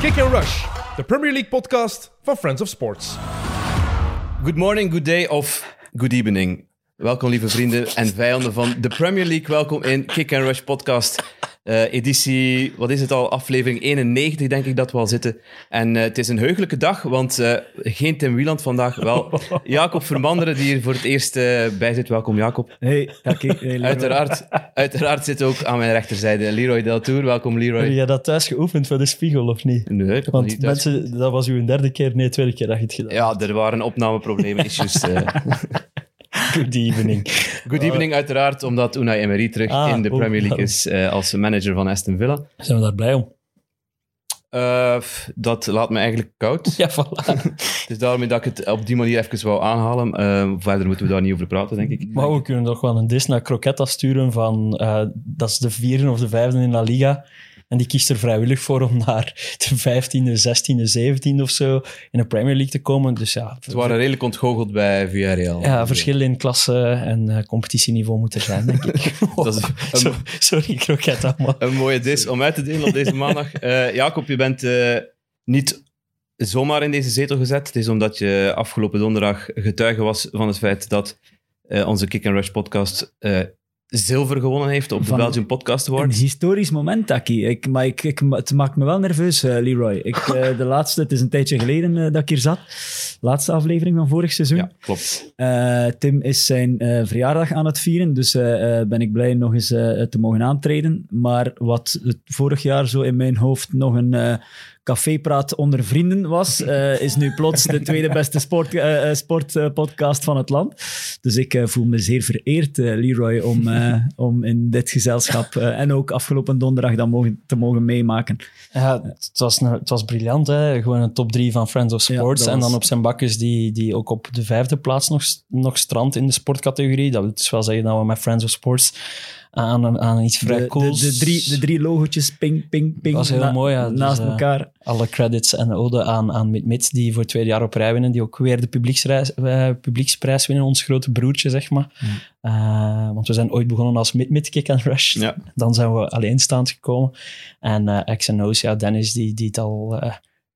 Kick and Rush, de Premier League podcast van Friends of Sports. Good morning, good day of good evening. Welkom lieve vrienden en vijanden van de Premier League. Welkom in Kick and Rush podcast. Eh, editie, wat is het al, aflevering 91 denk ik dat we al zitten. En eh, het is een heugelijke dag, want eh, geen Tim Wieland vandaag, wel Jacob Vermanderen die hier voor het eerst bij zit. Welkom Jacob. Hey, Taki. Hey. Uiteraard, uiteraard zit ook aan mijn rechterzijde Leroy Deltour. Welkom Leroy. Heb jij dat thuis geoefend voor de spiegel, of niet? Nee, ik Want niet mensen, dat was uw derde keer, nee, tweede keer dat je het gedaan Ja, er waren opnameproblemen, issues. Good evening. Good evening uiteraard, omdat Unai Emery terug Ah, in de oh, Premier League is eh, als manager van Aston Villa. Zijn we daar blij om? Eh, dat laat me eigenlijk koud. Ja, voilà. Dus daarom dat ik het op die manier even wou aanhalen. Eh, verder moeten we daar niet over praten, denk ik. Maar we kunnen toch wel een dis naar Croquetta sturen van, dat is de vierde of de vijfde in La Liga. En die kiest er vrijwillig voor om naar de vijftiende, zestiende, zeventiende of zo in de Premier League te komen. Dus ja, Ze waren redelijk ontgoocheld bij Villarreal. ja verschillen in klasse en eh, competitieniveau moet er zijn, denk ik. Dat is een, Zo- Sorry, Croquetta, maar... een mooie dis om uit te delen op deze maandag. Eh, Jacob, je bent eh, niet zomaar in deze zetel gezet. Het is omdat je afgelopen donderdag getuige was van het feit dat onze Kick and Rush podcast zilver gewonnen heeft op de Belgian Podcast Een Awards. historisch moment, Taki. Ik, maar ik, ik, het maakt me wel nerveus, eh, Leroy. Ik, eh, de laatste, het is een tijdje geleden eh, dat ik hier zat. Laatste aflevering van vorig seizoen. Ja, klopt. Tim is zijn verjaardag aan het vieren, dus ben ik blij nog eens te mogen aantreden. Maar wat het vorig jaar zo in mijn hoofd nog een cafépraat onder vrienden was, eh, is nu plots de tweede beste sportpodcast eh, sport, eh, podcast van het land. Dus ik eh, voel me zeer vereerd, eh, Leroy, om, eh, om in dit gezelschap eh, en ook afgelopen donderdag dat mogen, te mogen meemaken. Ja, het was, een- het was briljant. Hè? Gewoon een top drie van Friends of Ja, Sports. en dan op zijn bakjes die, die ook op de vijfde plaats nog, nog strandt in de sportcategorie. Dat wil dus wel zeggen dat we met Friends of Sports aan, aan iets vrij De, de, cools... de, drie, de drie logotjes, ping, ping, ping, was heel na- mooi, ja. Dus, naast eh, elkaar. Alle credits en ode aan, aan Mit die voor het tweede jaar op rij winnen. Die ook weer de publieksreis, eh, publieksprijs winnen. Ons grote broertje, zeg maar. Eh, want we zijn ooit begonnen als Mit Mit Kick and Rush. Ja. Dan zijn we alleenstaand gekomen. En eh X O's, ja, Dennis, die, die het al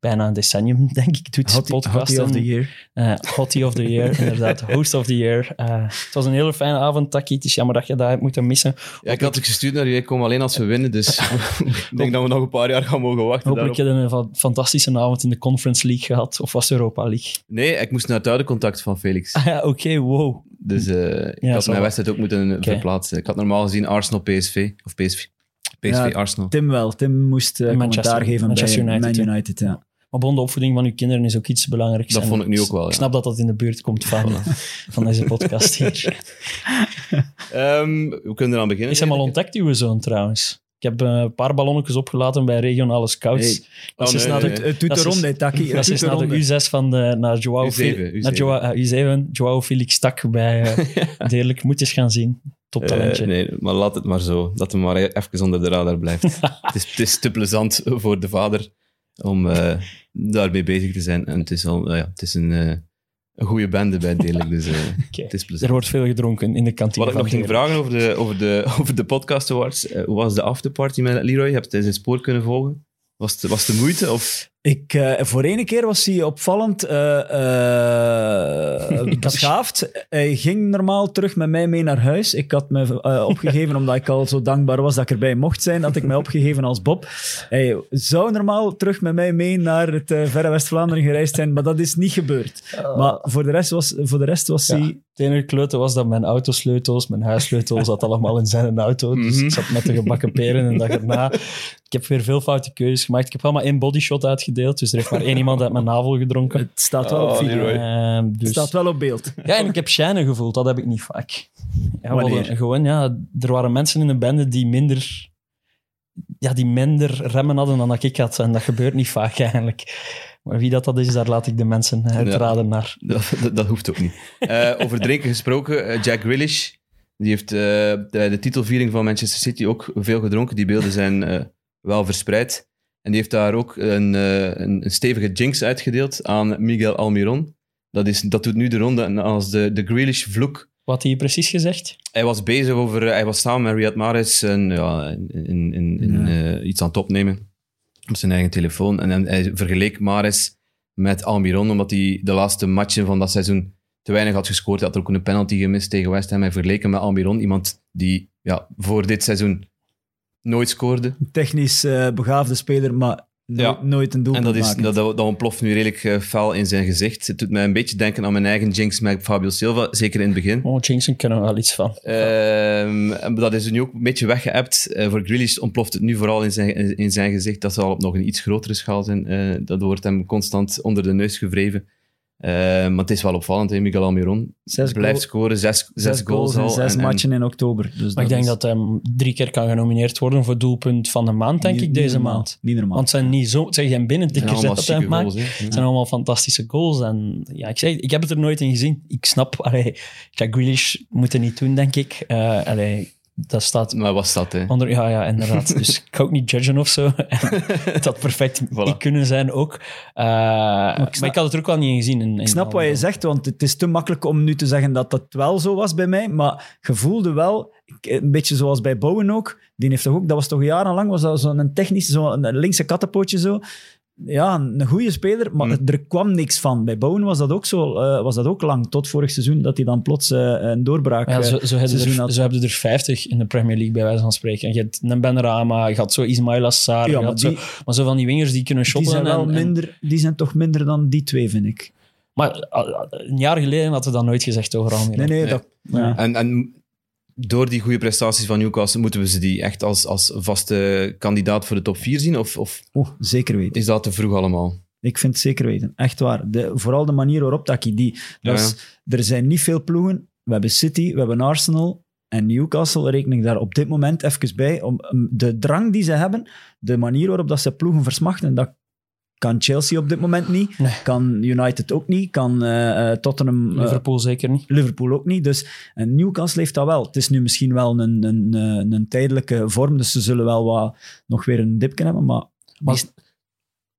bijna een decennium, denk ik, doet. Hottie, podcast Hottie of the Year. eh Hottie of the Year, inderdaad. Host of the Year. Eh, het was een hele fijne avond, Taki. Het is jammer dat je dat hebt moeten missen. Ja, ik had het gestuurd naar je. Ik kom alleen als we winnen. Dus ik denk dat we nog een paar jaar gaan mogen wachten. Hopelijk daarop. heb je een fa- fantastische avond in de Conference League gehad. Of was het Europa League? Nee, ik moest naar het oude contact van Felix. Ah ja, oké, wow. Dus eh, ik Ja, had zo. mijn wedstrijd ook moeten verplaatsen. Ik had normaal gezien Arsenal-PSV. Of PSV. PSV, Ja, Arsenal. Tim wel. Tim moest eh, Manchester- commentaar geven Manchester bij United, Man. United. Ja. Maar bon, de opvoeding van uw kinderen is ook iets belangrijks. Dat En vond ik nu ook wel, Ik ja. snap dat dat in de buurt komt van, van deze podcast hier. Ehm, we kunnen eraan beginnen. Is hem al ontdekt, uw zoon, trouwens? Ik heb eh, een paar ballonnetjes opgelaten bij regionale scouts. Hey. dat Oh, is nee, naar nee, de, nee. Het Dat de is- ronde, hè, Taki. dat Het is doet de naar de ronde. U6 van de, naar Joao, U7, Fe- U7. Naar Joao, eh, U7, Joao Felix Tak bij uh, Deerlijk. Moet je eens gaan zien. Top talentje. Eh, nee, maar laat het maar zo. Dat hij maar even onder de radar blijft. het, is, het is te plezant voor de vader om eh, daarmee bezig te zijn. En het is, al, nou ja, het is een, eh, een goede bende bij Delig, dus eh, het is Er plezant. wordt veel gedronken in de kantine Wat ik nog ging Deerlijk. vragen over de, over de, over de podcast awards, hoe was de afterparty met Leroy? Je hebt hij zijn spoor kunnen volgen? Was het, was de moeite? Of? Ik, eh, voor ene keer was hij opvallend eh, beschaafd. Hij ging normaal terug met mij mee naar huis. Ik had me opgegeven, omdat ik al zo dankbaar was dat ik erbij mocht zijn, had ik mij opgegeven als Bob. Hij zou normaal terug met mij mee naar het verre West-Vlaanderen gereisd zijn, maar dat is niet gebeurd. Maar voor de rest was, voor de rest was Ja. hij... Het enige klote was dat mijn autosleutels, mijn huissleutels, zat allemaal in zijn auto. Dus Mhm. ik zat met de gebakken peren en dag erna. Ik heb weer veel foute keuzes gemaakt. Ik heb wel maar één bodyshot uitgedeeld, dus er heeft maar één iemand uit mijn navel gedronken. Het staat wel op Oh, video. Leroy. Ehm, Het dus... staat wel op beeld. Ja, en ik heb shine gevoeld, dat heb ik niet vaak. Ja, hadden gewoon, ja, er waren mensen in de bende die minder, ja, die minder remmen hadden dan dat ik had. En dat gebeurt niet vaak eigenlijk. Maar wie dat, dat is, daar laat ik de mensen uitraden naar. Dat, dat, dat hoeft ook niet. Eh, over drinken gesproken, eh, Jack Grealish, die heeft eh, bij de titelviering van Manchester City ook veel gedronken. Die beelden zijn eh, wel verspreid. En die heeft daar ook een, eh, een, een stevige jinx uitgedeeld aan Miguel Almiron. Dat, is, dat doet nu de ronde als de, de Grealish-vloek. Wat had hij precies gezegd? Hij was bezig over... Hij was samen met Riyad Mahrez en, ja, in, in, in, in, Ja. eh, iets aan het opnemen. op zijn eigen telefoon. En, hij vergeleek Maris met Almiron, omdat hij de laatste matchen van dat seizoen te weinig had gescoord. Hij had ook een penalty gemist tegen West Ham. Hij vergeleek hem met Almiron, iemand die ja, voor dit seizoen nooit scoorde. Technisch eh, begaafde speler, maar no- Ja. nooit een doel En dat, is, dat, dat, dat ontploft nu redelijk eh, fel in zijn gezicht. Het doet mij een beetje denken aan mijn eigen jinx met Fabio Silva, zeker in het begin. Oh, Jinxon kunnen we wel iets van. Ehm, dat is nu ook een beetje weggeëpt. Eh, voor Grealish ontploft het nu vooral in zijn, in zijn gezicht. Dat zal op nog een iets grotere schaal zijn. Eh, dat wordt hem constant onder de neus gewreven. Eh, maar het is wel opvallend, hè, Miguel Almiron. Zes blijft goal- scoren, zes, zes, goals, zes en- en- matchen in oktober. Dus Maar ik denk is dat hij drie keer kan genomineerd worden voor doelpunt van de maand, denk niet- ik, deze maand. Niet normaal. Want het zijn niet zo, het zijn geen en binnentikkers dat hij maakt. goals. Het zijn allemaal fantastische goals. En ja, ik, zeg, ik heb het er nooit in gezien. Ik snap, allee, Jack Grealish moet het niet doen, denk ik. Eh allee, dat staat Maar wat staat, hè? onder... Ja, ja, inderdaad. dus ik ga ook niet judgen of zo. het had perfect Voilà. kunnen zijn ook. Eh, maar, snap- ik had het er ook wel niet in gezien. In, in Ik snap wat je zegt, want het is te makkelijk om nu te zeggen dat dat wel zo was bij mij. Maar je voelde wel, een beetje zoals bij Bowen ook. Die heeft toch ook, dat was toch jarenlang, was dat zo'n technische, zo'n linkse kattenpootje zo. Ja, een goede speler, maar Mm. er kwam niks van. Bij Bowen was dat ook zo, eh, was dat ook lang, tot vorig seizoen, dat hij dan plots eh, een doorbraak Ja, eh, zo, zo, hebben seizoen er, had. zo hebben er 50 in de Premier League, bij wijze van spreken. En je hebt een Benrahma, je had zo Ismail Assar, Ja, maar die, zo, maar zo van die wingers die kunnen die shotten. zijn wel en, en- minder, die zijn toch minder dan die twee, vind ik. maar een jaar geleden had we dat nooit gezegd over Almiron. Nee, nee, Nee. dat... Ja. En, en door die goede prestaties van Newcastle, moeten we ze die echt als, als vaste kandidaat voor de top 4 zien? Of, of Oh, zeker weten. is dat te vroeg allemaal? Ik vind het zeker weten. Echt waar. De, vooral de manier waarop dat je die... Ja, Er zijn niet veel ploegen. We hebben City, we hebben Arsenal en Newcastle reken ik daar op dit moment even bij. Om de drang die ze hebben, de manier waarop dat ze ploegen versmachten, dat kan Chelsea op dit moment niet. Nee. Kan United ook niet. Kan eh, eh, Tottenham... eh, Liverpool zeker niet. Liverpool ook niet. Dus en Newcastle heeft dat wel. Het is nu misschien wel een, een, een, een tijdelijke vorm, dus ze zullen wel wat, nog weer een dipje hebben, maar... Maar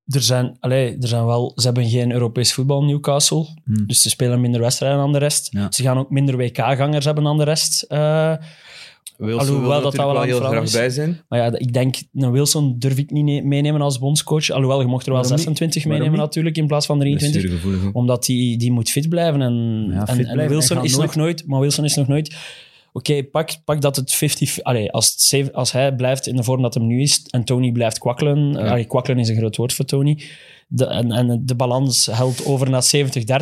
er zijn, allee, er zijn wel, ze hebben geen Europees voetbal Newcastle, Hmm. dus ze spelen minder wedstrijden dan de rest. Ja. Ze gaan ook minder WK-gangers hebben dan de rest. Wilson Alhoewel dat natuurlijk wel aan heel graag bij zijn. maar ja, ik denk, een Wilson durf ik niet ne- meenemen als bondscoach. Alhoewel, je mocht er wel Waarom niet? 26 Waarom meenemen natuurlijk, in plaats van 23. Blessuregevoelig, hè. Omdat die, die moet fit blijven. En, Ja, en, fit en blijven. Wilson is nog nooit... Maar Wilson is nog nooit... Oké, pak, pak dat het 50... Allee, als, het als hij blijft in de vorm dat hem nu is en Tony blijft kwakkelen... allee, kwakkelen is een groot woord voor Tony. De, en, en de balans helpt over naar 70-30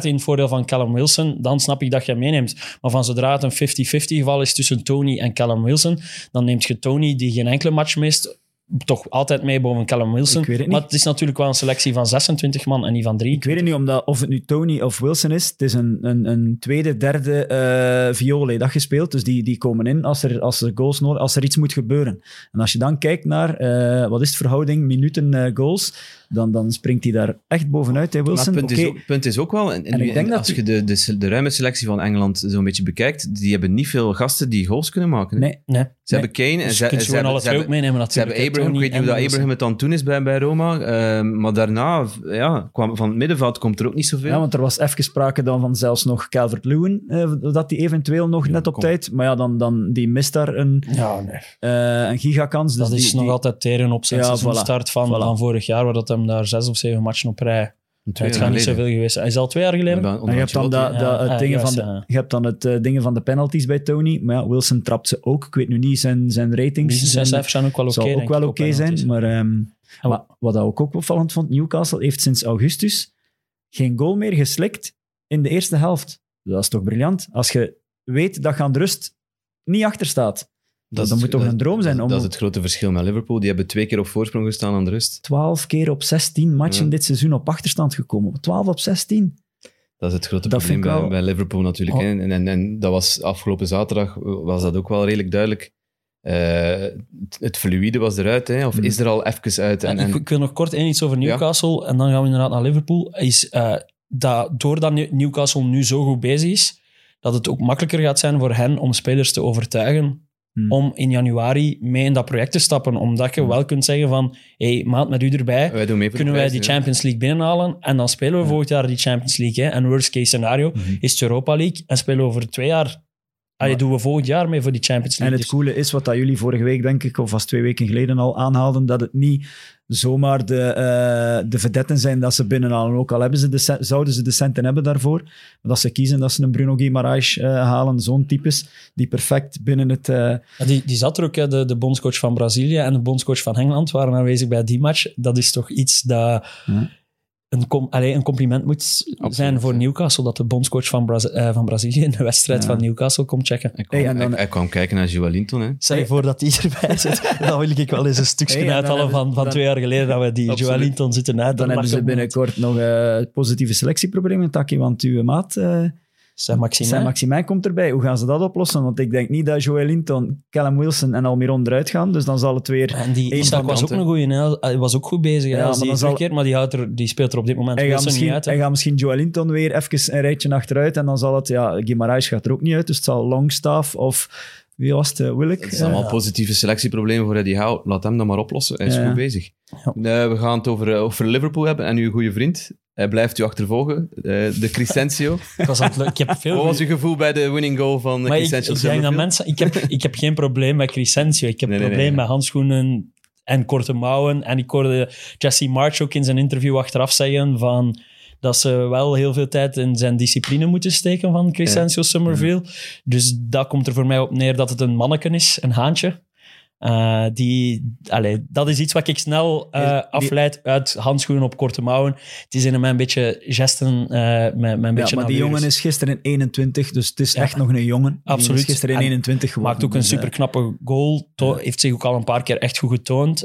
in het voordeel van Callum Wilson. Dan snap ik dat je hem meeneemt. Maar van zodra het een 50-50 geval is tussen Tony en Callum Wilson, dan neemt je Tony, die geen enkele match mist, toch altijd mee boven Callum Wilson. Ik weet het niet. Maar het is natuurlijk wel een selectie van 26 man en niet van drie. Ik weet het niet omdat, of het nu Tony of Wilson is. Het is een, een, een tweede, derde eh viool hè, dat gespeeld. Dus die, die komen in als er, als er goals nodig als er iets moet gebeuren. En als je dan kijkt naar, eh, wat is de verhouding, minuten eh, goals, dan, dan springt hij daar echt bovenuit, hè, Maar Wilson. het punt, Oké, is ook, punt is ook wel, en, En ik denk dat als die- je de, de, de ruime selectie van Engeland zo'n beetje bekijkt, die hebben niet veel gasten die goals kunnen maken. hè. Nee, Nee. Ze hebben Kane en Dus ze, je kunt ze gewoon hebben, alle ze twee ook hebben, meenemen ze hebben Abraham, ik weet niet hoe dat Abraham het dan toen is bij, bij Roma, eh, maar daarna, ja, kwam, van het middenveld komt er ook niet zoveel. ja, want er was even sprake dan van zelfs nog Calvert-Lewin, eh, dat hij eventueel nog Ja, net op kom. tijd, maar ja, dan, dan die mist daar een, Ja, nee. eh, een gigakans. Dus dat is die, nog die- altijd teren op zijn Ja, seizoenstart van, Voilà. van vorig jaar, waar dat hem daar zes of zeven matchen op rij... Twee het gaat niet zoveel geweest zijn. Hij is al twee jaar geleden. En je hebt dan, het ja, dingen juist, van de, ja. je hebt dan het eh, dingen van de penalties bij Tony. Maar ja, Wilson trapt ze ook. Ik weet nu niet, zijn, zijn ratings Die zijn zijn, cijfers zijn ook wel oké. ook wel ik, oké zijn. Maar ehm, wa- wat, wat dat ook, ook opvallend vond, Newcastle heeft sinds augustus geen goal meer geslikt in de eerste helft. Dat is toch briljant? Als je weet dat je aan de rust niet achter staat. Dat, moet toch dat- een droom zijn Dat, om dat is het grote verschil met Liverpool. Die hebben twee keer op voorsprong gestaan aan de rust. 12 keer op 16 matchen Ja. dit seizoen op achterstand gekomen. 12 op 16. Dat is het grote Dat probleem bij, wel- bij Liverpool natuurlijk. Oh. En, en, en dat was afgelopen zaterdag was dat ook wel redelijk duidelijk. Eh, het, fluïde was eruit, hè, of Mm. is er al even uit. En, En ik, en, ik wil nog kort één iets over Newcastle en dan gaan we inderdaad naar Liverpool. Is eh, dat doordat New- Newcastle nu zo goed bezig is, dat het ook makkelijker gaat zijn voor hen om spelers te overtuigen Hmm. om in januari mee in dat project te stappen. Omdat je Hmm. wel kunt zeggen van, hey, maat, met u erbij wij kunnen wij die. Champions League binnenhalen en dan spelen we Ja. volgend jaar die Champions League. Hè. En worst case scenario Mhm. is het Europa League en spelen we over twee jaar Allee, doen we volgend jaar mee voor die Champions En League. het coole is, wat dat jullie vorige week, denk ik, of was twee weken geleden al aanhaalden, dat het niet zomaar de, eh de vedetten zijn dat ze binnenhalen. Ook al hebben ze de, zouden ze de centen hebben daarvoor. Maar dat ze kiezen dat ze een Bruno Guimaraes eh, halen, zo'n types, die perfect binnen het... eh, Ja, die, die zat er ook, hè, de, de bondscoach van Brazilië en de bondscoach van Engeland waren aanwezig bij die match. Dat is toch iets dat. Een, com, allee, een compliment moet zijn voor. Newcastle, dat de bondscoach van, Braz eh, van Brazilië in de wedstrijd Ja. van Newcastle komt checken. Hij kwam, Hey, en dan- hij, hij kwam kijken naar Joelinton. Hè. Stel je voor dat die erbij zit. Dan wil ik wel eens een stukje Hey, uithalen van, van dan- twee jaar geleden dat we die. Joelinton zitten uit. dan hebben ze binnenkort nog eh positieve selectieproblemen, Taki, want uw maat, eh Zijn Maximijn komt erbij. Hoe gaan ze dat oplossen? Want ik denk niet dat Joel Linton, Callum Wilson en Almiron eruit gaan, dus dan zal het weer... En die was ook een goeie. hè. Hij was ook goed bezig hè, Ja, als maar die zal- terugkeert, maar die, houdt er, die speelt er op dit moment Hij gaat, Wilson misschien, niet uit. hè. hij gaat misschien Joel Linton weer even een rijtje achteruit en dan zal het... Ja, Guimaraes gaat er ook niet uit, dus het zal Longstaff of... Wie was het? eh, Willik? Het zijn allemaal Eh, positieve selectieproblemen voor Eddie Howe. Laat hem dat maar oplossen. Hij is Ja. goed bezig. Ja. Eh, we gaan het over, over Liverpool hebben en uw goede vriend. Hij blijft u achtervolgen, eh, de Crescencio. Ik, was aan het, ik heb veel Wat was uw gevoel bij de winning goal van de Maar ik, ik denk dat Summerfield? mensen... Ik heb, ik heb geen probleem met Crescencio. Ik heb Nee, een nee, probleem nee. met handschoenen en korte mouwen. En ik hoorde Jesse March ook in zijn interview achteraf zeggen van dat ze wel heel veel tijd in zijn discipline moeten steken van Crescencio Summerfield. Dus dat komt er voor mij op neer dat het een manneken is, een haantje. Eh, die, allee, dat is iets wat ik snel eh, afleid uit handschoenen op korte mouwen. Het is in mij een beetje gesten met, met een Ja, beetje maar die jongen is gisteren 21, dus het is Ja. echt nog een jongen. Absoluut. is gisteren En 21 geworden. Maakt ook een dus, eh, superknappe goal. To- Heeft zich ook al een paar keer echt goed getoond.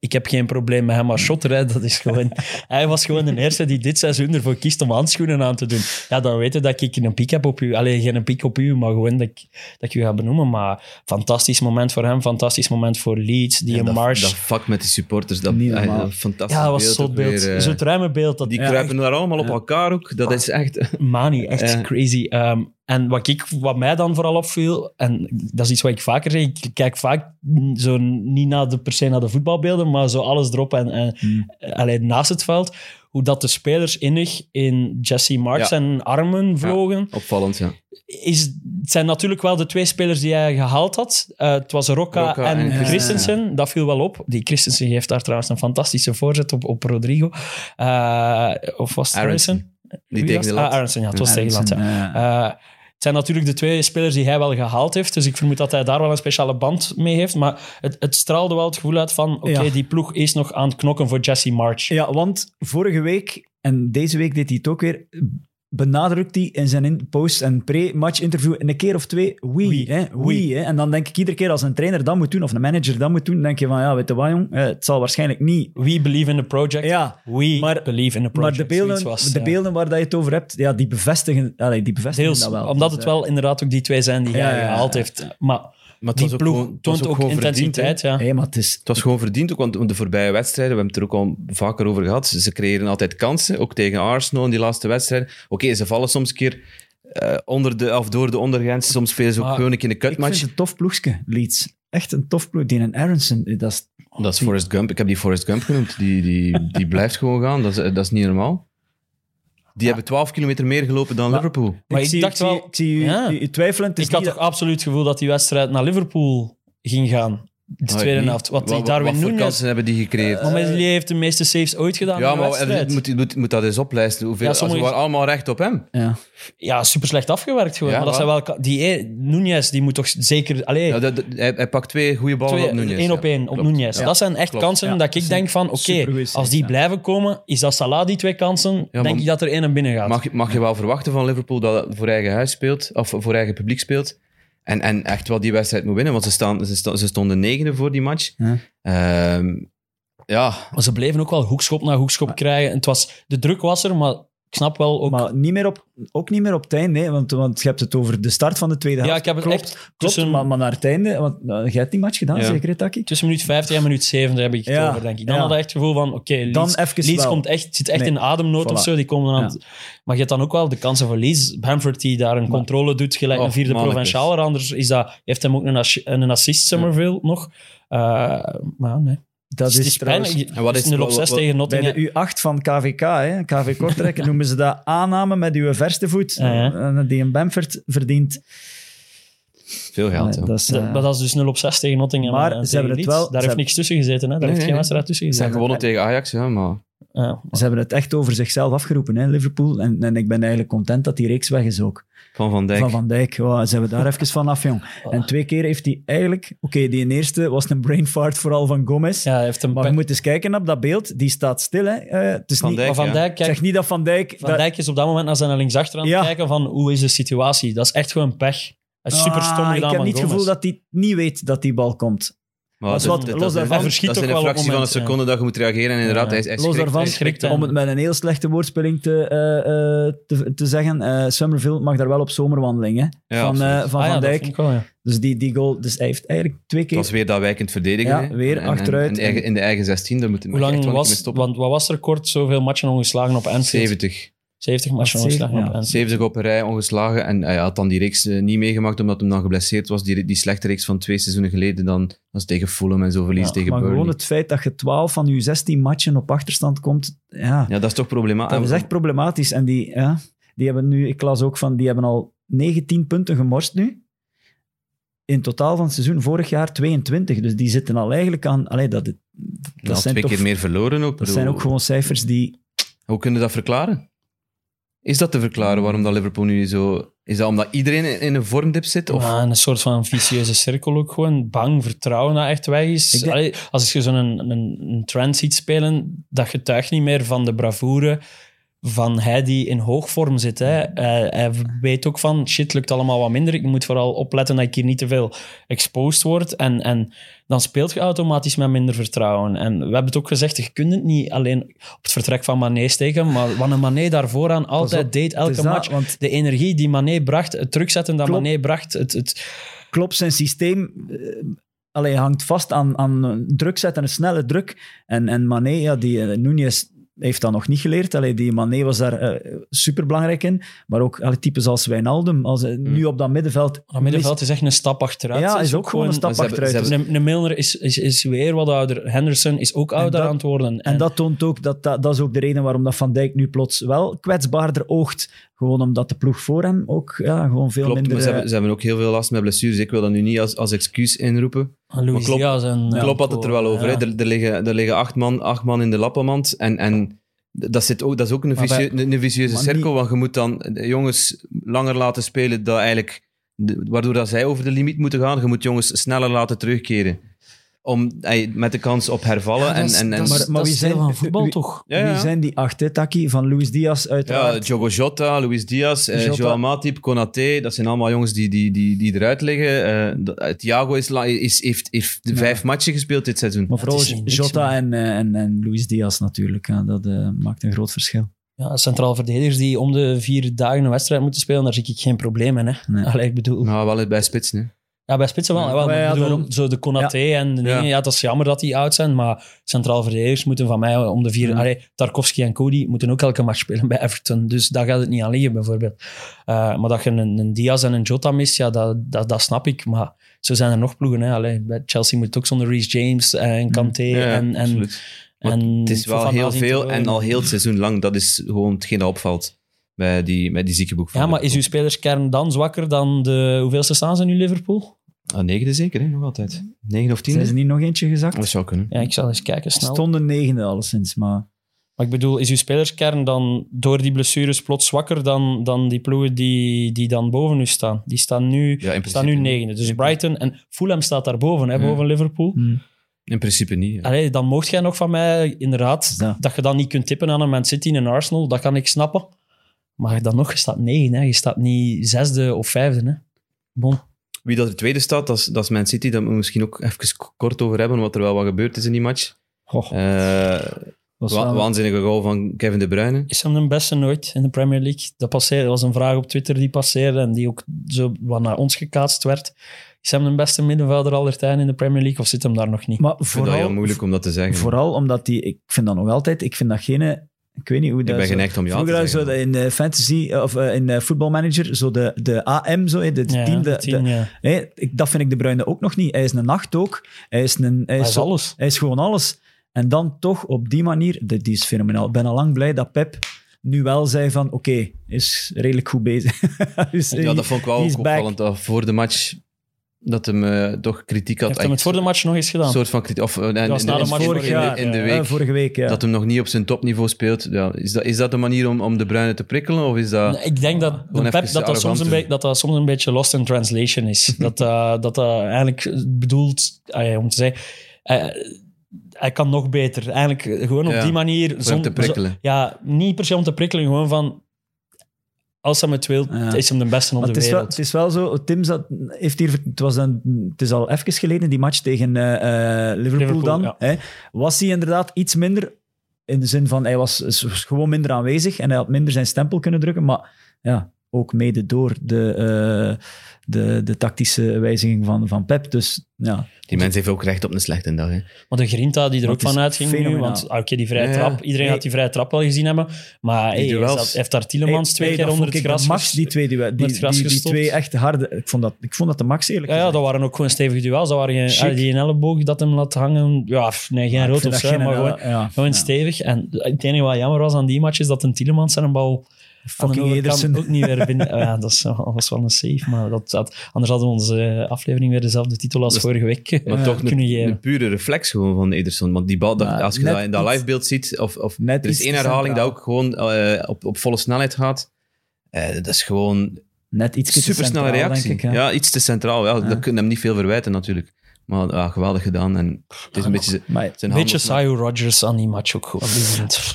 Ik heb geen probleem met hem als shotter. Hè. Dat is gewoon, hij was gewoon de eerste die dit seizoen ervoor kiest om handschoenen aan te doen. Ja, dan weten dat ik een piek heb op u. Alleen geen piek op u, maar gewoon dat ik, dat ik u ga benoemen. Maar fantastisch moment voor hem. Fantastisch moment voor Leeds. Die En een dat, Marsh. dat vak met die supporters, dat, Niet eh, normaal. dat fantastisch ja, dat was beeld eh, Zo'n ruime beeld. Dat, die Ja, kruipen daar allemaal op Ja. elkaar ook. Dat is echt... Mani, echt Ja. crazy. Ehm, en wat, ik, wat mij dan vooral opviel, en dat is iets wat ik vaker zeg, ik kijk vaak zo niet naar de, per se naar de voetbalbeelden, maar zo alles erop en, en Hmm. eh, alleen naast het veld, hoe dat de spelers innig in Jesse Ja. zijn armen vlogen. Opvallend, ja. Is, het zijn natuurlijk wel de twee spelers die hij gehaald had. Eh, het was Rocca, Rocca en, en Christensen. Dat viel wel op. Die Christensen geeft daar trouwens een fantastische voorzet op, op Rodrigo. Eh, of was het Aronson. Die tegen de lat. Ah, Aronson, ja. Het was tegen de lat, zijn natuurlijk de twee spelers die hij wel gehaald heeft. Dus ik vermoed dat hij daar wel een speciale band mee heeft. Maar het, het straalde wel het gevoel uit van... Oké, Ja. die ploeg is nog aan het knokken voor Jesse March. Ja, want vorige week en deze week deed hij het ook weer. Benadrukt hij in zijn post- en pre-match interview een keer of twee. Wie. Hè, wie hè. En dan denk ik iedere keer als een trainer dat moet doen of een manager dat moet doen, denk je van ja, weet je wat jong, eh, het zal waarschijnlijk niet. We believe in the project. Ja, We maar- believe in the maar project. de beelden, was, de ja. beelden waar dat je het over hebt, ja, die bevestigen, allee, die bevestigen Deels, dat wel. omdat Dus, het eh, wel inderdaad ook die twee zijn die hij ja, gehaald heeft. Maar Maar het die ploeg gewoon- toont ook, verdiend, intensiteit. ja. hey, maar het is, Het was gewoon verdiend, ook, want de voorbije wedstrijden, we hebben het er ook al vaker over gehad, ze creëren altijd kansen, ook tegen Arsenal in die laatste wedstrijd. Oké, ze vallen soms een keer eh, onder de, of door de ondergrens, soms spelen ze ook Maar gewoon een keer in de ik vind cutmatch. het een tof ploegje, Leeds. Echt een tof ploeg. Die en Aronson, dat is... Dat is Forrest Gump, ik heb die Forrest Gump genoemd, die, die, die blijft gewoon gaan, dat is, dat is niet normaal. Die hebben 12 kilometer meer gelopen dan Maar- Liverpool. Maar ik, ik zie, dacht ik zie, wel- ik zie u, Ja. u- u twijfelen. Het is Ik had toch absoluut het gevoel dat die wedstrijd naar Liverpool ging gaan. De tweede helft. Wat, die Wat, Darwin wat voor Nunes... kansen hebben die gecreëerd? Maar Meslier heeft de meeste saves ooit gedaan ja, in de maar wedstrijd. moet, moet, moet dat eens oplijsten. Hoeveel, Ja, sommige- waren allemaal recht op hem. Ja. Ja, super slecht afgewerkt gewoon. Ja, maar dat zijn wel... Die e- Nunes, die moet toch zeker... Allee, Ja, dat, hij, hij pakt twee goede ballen twee, op Nunez. één op één op Klopt. Nunez. Ja. Dat zijn echt klopt. kansen Ja, dat ik denk van, oké, als die blijven komen, is dat Salah die twee kansen, denk maar- ik dat er één en binnen gaat. Mag, je- mag je wel verwachten van Liverpool dat het voor eigen huis speelt, of voor eigen publiek speelt, en, en echt wel die wedstrijd moet winnen, want ze, staan, ze, sto- ze stonden negende voor die match. Ja. Ehm, ja, Maar ze bleven ook wel hoekschop na hoekschop krijgen. En het was, de druk was er, maar ik snap wel ook... Maar niet meer op, ook niet meer op het einde, hè, want, want je hebt het over de start van de tweede helft. ja, ik heb het klopt, echt klopt tussen, maar, maar naar het einde, want nou, jij hebt die match gedaan, Ja. zeker, Taki? tussen minuut 50 en minuut 70 heb ik het Ja, over, denk ik. Dan ja. had ik echt het gevoel van, oké, Dan Leeds, even Leeds komt echt, zit echt Nee, in ademnood of voilà. zo. Die komen aan het- Maar je hebt dan ook wel de kansen voor Leeds. Bamford die daar een controle doet, gelijk Oh, een vierde mannetjes. provincialer. Anders is dat, heeft hem ook een, een assist, Summerville, nog. Eh, maar nee. Dat het is, is trouwens... En wat is- 0 op 6 wat- wat- tegen Bij Nottingham. de U8 van KVK, hè, KV Kortrijk, noemen ze dat aanname met uw verste voet. Ja, ja. En Die een Bamford verdient Veel geld, ja. dat is, De- eh, maar dat is dus 0 op 6 tegen Nottingham. Maar ze hebben het wel-. Daar ze heeft hebben- niks tussen gezeten. Hè? Daar Nee, heeft nee, geen nee. wedstrijd tussen Ze gezeten. hebben gewonnen tegen Ajax, ja, maar... Ja. Ze hebben het echt over zichzelf afgeroepen, hè, Liverpool. En, en ik ben eigenlijk content dat die reeks weg is ook. Van Van Dijk. Van Van Dijk, wow, ze hebben daar even van af, jong. En twee keer heeft hij eigenlijk... Oké, die eerste was een brain fart vooral van Gomez. Ja, hij heeft een Maar je moet eens kijken op dat beeld. Die staat stil, hè. Eh, het is Van niet, Dijk, Maar Van ja. Dijk, kijk, zeg niet dat Van Dijk... Van dat- Dijk is op dat moment naar zijn linksachter aan het Ja. kijken van hoe is de situatie. Dat is echt gewoon pech. Hij is super stom Ah, gedaan Ik heb van niet het gevoel dat hij niet weet dat die bal komt. Maar Dat is dat, wat- dat, los dat, daarvan- dat, verschiet dat is ook een fractie van een ja. seconde dat je moet reageren. En inderdaad, Ja. hij, hij Los schrikt- daarvan, hij schrikt, Om het met een heel slechte woordspeling te, eh, eh, te, te zeggen, eh Summerville mag daar wel op zomerwandeling, hè. Ja, van eh, van, Ah ja, van dat Dijk. vind ik wel, ja. Dus die, die goal... Dus hij heeft eigenlijk twee Het keer... was weer dat wijkend verdedigen. Ja, weer En- en- achteruit. en eigen- in de eigen 16, daar moet Hoe lang mee was, stoppen. want wat was er kort zoveel matchen ongeslagen op Anfield? 70. 70 matchen ongeslagen zeven? op Ja. Anfield. 70 op een rij ongeslagen. En hij had dan die reeks eh, niet meegemaakt omdat hij dan geblesseerd was. Die, die slechte reeks van twee seizoenen geleden. Dan was tegen Fulham en zo verlies Ja, tegen maar Burnley. gewoon het feit dat je 12 van je 16 matchen op achterstand komt, ja, Ja, dat is toch problematisch. dat is echt problematisch. En die, ja, die hebben nu, ik las ook van, die hebben al 19 punten gemorst nu. In totaal van het seizoen vorig jaar 22. Dus die zitten al eigenlijk aan... Allee, dat, dat, Dat zijn twee toch, keer meer verloren ook. dat zijn ook gewoon cijfers die... Hoe kun je dat verklaren? Is dat te verklaren waarom dat Liverpool nu zo... Is dat omdat iedereen in een vormdip zit? Of? Ja, een soort van vicieuze cirkel ook gewoon. Bang, vertrouwen dat echt weg is. Ik denk- Allee, als je zo'n een, een, een trend ziet spelen, dat getuigt niet meer van de bravoure van hij die in hoogvorm zit. Hè. Hij, hij weet ook van, shit, lukt allemaal wat minder. Ik moet vooral opletten dat ik hier niet te veel exposed word. En, en dan speelt je automatisch met minder vertrouwen. En we hebben het ook gezegd, je kunt het niet alleen op het vertrek van Mané steken, maar wat een Mané daarvoor aan altijd op, deed, elke dat, match. Want De energie die Mané bracht, het terugzetten dat Klopt. Mané bracht, het, het, Klopp zijn systeem eh, allee, hangt vast aan, aan druk zetten, een snelle druk. En, en Mané, ja, die uh, Nunez heeft dat nog niet geleerd. Allee, die Mané was daar uh, superbelangrijk in. Maar ook allee, types als Wijnaldum. Als, uh, Nu op dat middenveld... dat middenveld is echt een stap achteruit. Ja, is ook gewoon een stap hebben- achteruit. ze Een, een Milner is, is, is weer wat ouder. Henderson is ook ouder dat- aan het worden. En dat toont ook, dat, dat, dat is ook de reden waarom dat Van Dijk nu plots wel kwetsbaarder oogt. Gewoon omdat de ploeg voor hem ook ja, gewoon veel Klopt, minder... maar ze eh, hebben, ze hebben ook heel veel last met blessures. Ik wil dat nu niet als, als excuus inroepen. Luis maar klopt- Diaz en... Ja, Klopt had het er wel over. Ja. Hè. Er, er, liggen, er liggen acht man, acht man in de lappenmand. En, en dat, zit ook, dat is ook een, een, een vicieuze cirkel. Want je moet dan de jongens langer laten spelen, dat eigenlijk, waardoor dat zij over de limiet moeten gaan. Je moet jongens sneller laten terugkeren. Om, ey, met de kans op hervallen. Ja, is- en, en, en, Maar- maar wie zijn- van voetbal, wie- toch? Ja, ja. Wie zijn die acht, hè, Taki? Van Luis Diaz ja, uiteraard. Diogo Jota, Luis Diaz, eh. Joao Matip, Konaté. Dat zijn allemaal jongens die, die, die, die eruit liggen. Eh, eh, Thiago is, la- is, heeft, heeft Ja. vijf matchen gespeeld dit seizoen. maar vooral Jota en, eh, en, en Luis Diaz natuurlijk. Ja, dat eh, maakt een groot verschil. Ja, centraal verdedigers die om de vier dagen een wedstrijd moeten spelen, daar zie ik geen probleem in. Hè. Nee. Allee, ik bedoel... Nou, wel bij spitsen. hè. Ja, bij spitsen wel. Ja. wel ja, bedoel, daarom- zo de Konaté en de dingen, Ja. dat is jammer dat die oud zijn, maar centraal verdedigers moeten van mij om de vier... Allee, Tarkovsky en Cody moeten ook elke match spelen bij Everton, dus daar gaat het niet aan liggen, bijvoorbeeld. Eh, maar dat je een, een Diaz en een Jota mist, ja, dat, dat, dat snap ik, maar zo zijn er nog ploegen. Hè. Allee, bij Chelsea moet het ook zonder Reece James en Kanté Ja, en... en, en het is wel heel veel en al heel het seizoen lang. Dat is gewoon hetgeen dat opvalt bij die, bij die ziekenboek. van Ja, maar is uw spelerskern dan zwakker dan de... Hoeveelste staan ze nu, Liverpool? Ah, negende zeker, hè? nog altijd. Negen of Zijn tien? ze niet nog eentje gezakt? Dat zou kunnen. Ja, ik zal eens kijken snel. Stonden negende alleszins, maar... Maar ik bedoel, is uw spelerskern dan door die blessures plots zwakker dan, dan die ploegen die, die dan boven u staan? Die staan nu, Ja, staan nu negende. Dus Brighton en Fulham staat daar boven, hè, Ja. boven Liverpool. Hmm. in principe niet. ja. Allee, dan mocht jij nog van mij, inderdaad, Ja. dat je dan niet kunt tippen aan een Man City en een Arsenal, dat kan ik snappen. Maar dan nog, je staat negen, hè. je staat niet zesde of vijfde. Hè. Bon. Wie dat er tweede staat, dat is, dat is Man City. Daar moeten we misschien ook even kort over hebben, wat er wel wat gebeurd is in die match. Goh, Eh, was wa- wel- waanzinnige goal van Kevin De Bruyne. Is hem de beste nooit in de Premier League? Dat, passeerde, dat was een vraag op Twitter die passeerde en die ook zo wat naar ons gekaatst werd. Is hem de beste middenvelder aller tijden in de Premier League of zit hem daar nog niet? Maar Ik vind dat vooral, heel moeilijk om dat te zeggen. vooral omdat die... Ik vind dat nog altijd... Ik vind dat geen... Ik weet niet hoe ik dat... ben zo- geneigd om ja te zo in de fantasy, eh, of eh, in de voetbalmanager, zo de, de AM, zo, de Ja, team, de, de tien, de- ja. hè, ik, dat vind ik de Bruyne ook nog niet. Hij is een nacht ook. Hij is, een, hij Hij is, alles. hij is gewoon alles. En dan toch op die manier, die, die is fenomenaal. Ik ben al lang blij dat Pep nu wel zei van, oké, is redelijk goed bezig. Dus, Ja, dat vond ik wel ook opvallend. Voor de match dat hem eh, toch kritiek had. Heeft hem het voor de match nog eens gedaan? Een soort van kritiek. Of, eh, in, was in- na de in- match in- Vorig in- jaar, in de week. vorige week, ja. Dat hem nog niet op zijn topniveau speelt. Ja, is, dat, is dat de manier om, om de Bruyne te prikkelen? Of is dat... Nee, Ik denk dat, de Pep, dat, dat, soms een dat dat soms een beetje lost in translation is. dat, dat, dat dat eigenlijk bedoelt, om te zeggen, hij, hij kan nog beter. Eigenlijk gewoon op Ja, die manier. Om te prikkelen. ja, niet per se om te prikkelen, gewoon van. Als hij het wil, Ja. is hem de beste op de het, is wel, wereld. het is wel zo, Tim zat, heeft hier, het, was dan, het is al even geleden, die match tegen eh, eh, Liverpool, Liverpool, dan. ja. Hè, was hij inderdaad iets minder, in de zin van, hij was, was gewoon minder aanwezig en hij had minder zijn stempel kunnen drukken, maar ja, ook mede door de, eh, de, de tactische wijziging van, van Pep. Dus ja, Die mens heeft ook recht op een slechte dag. Hè. Maar de grinta die er Maar ook van uitging nu, want ah, oké, die vrije Ja, trap, iedereen had die vrije trap wel gezien hebben, maar hey, zat- heeft daar Tielemans Hey, twee hey, keer dat onder het gras max, die twee, die, die, het gras die, die gestopt. twee echt harde. Ik vond dat, ik vond dat de max eerlijk Ja, ja, dat waren ook gewoon stevige duels. Dat waren geen, ah, die een elleboog dat hem laat hangen. Ja, nee, geen rood of dat zo, maar gewoon, ja, gewoon ja. stevig. En het enige wat jammer was aan die match is dat een Tielemans zijn een bal Fucking Ederson. ook niet weer binnen. Oh ja, dat was wel een save, maar dat, dat, anders hadden we onze aflevering weer dezelfde titel als Dat vorige week Maar toch kunnen een, geven. een pure reflex gewoon van Ederson. Want die bal, dat, als je dat in dat livebeeld ziet, of, of Net er is één herhaling dat ook gewoon eh, op, op volle snelheid gaat. Eh, dat is gewoon Net iets te supersnelle centraal, reactie. denk ik. hè. ja, iets te centraal. Ja, Ja. Dat kun je hem niet veel verwijten natuurlijk. Maar ja, geweldig gedaan. En het is een beetje Maar, zijn Een beetje saai hoe Rodgers aan die match ook.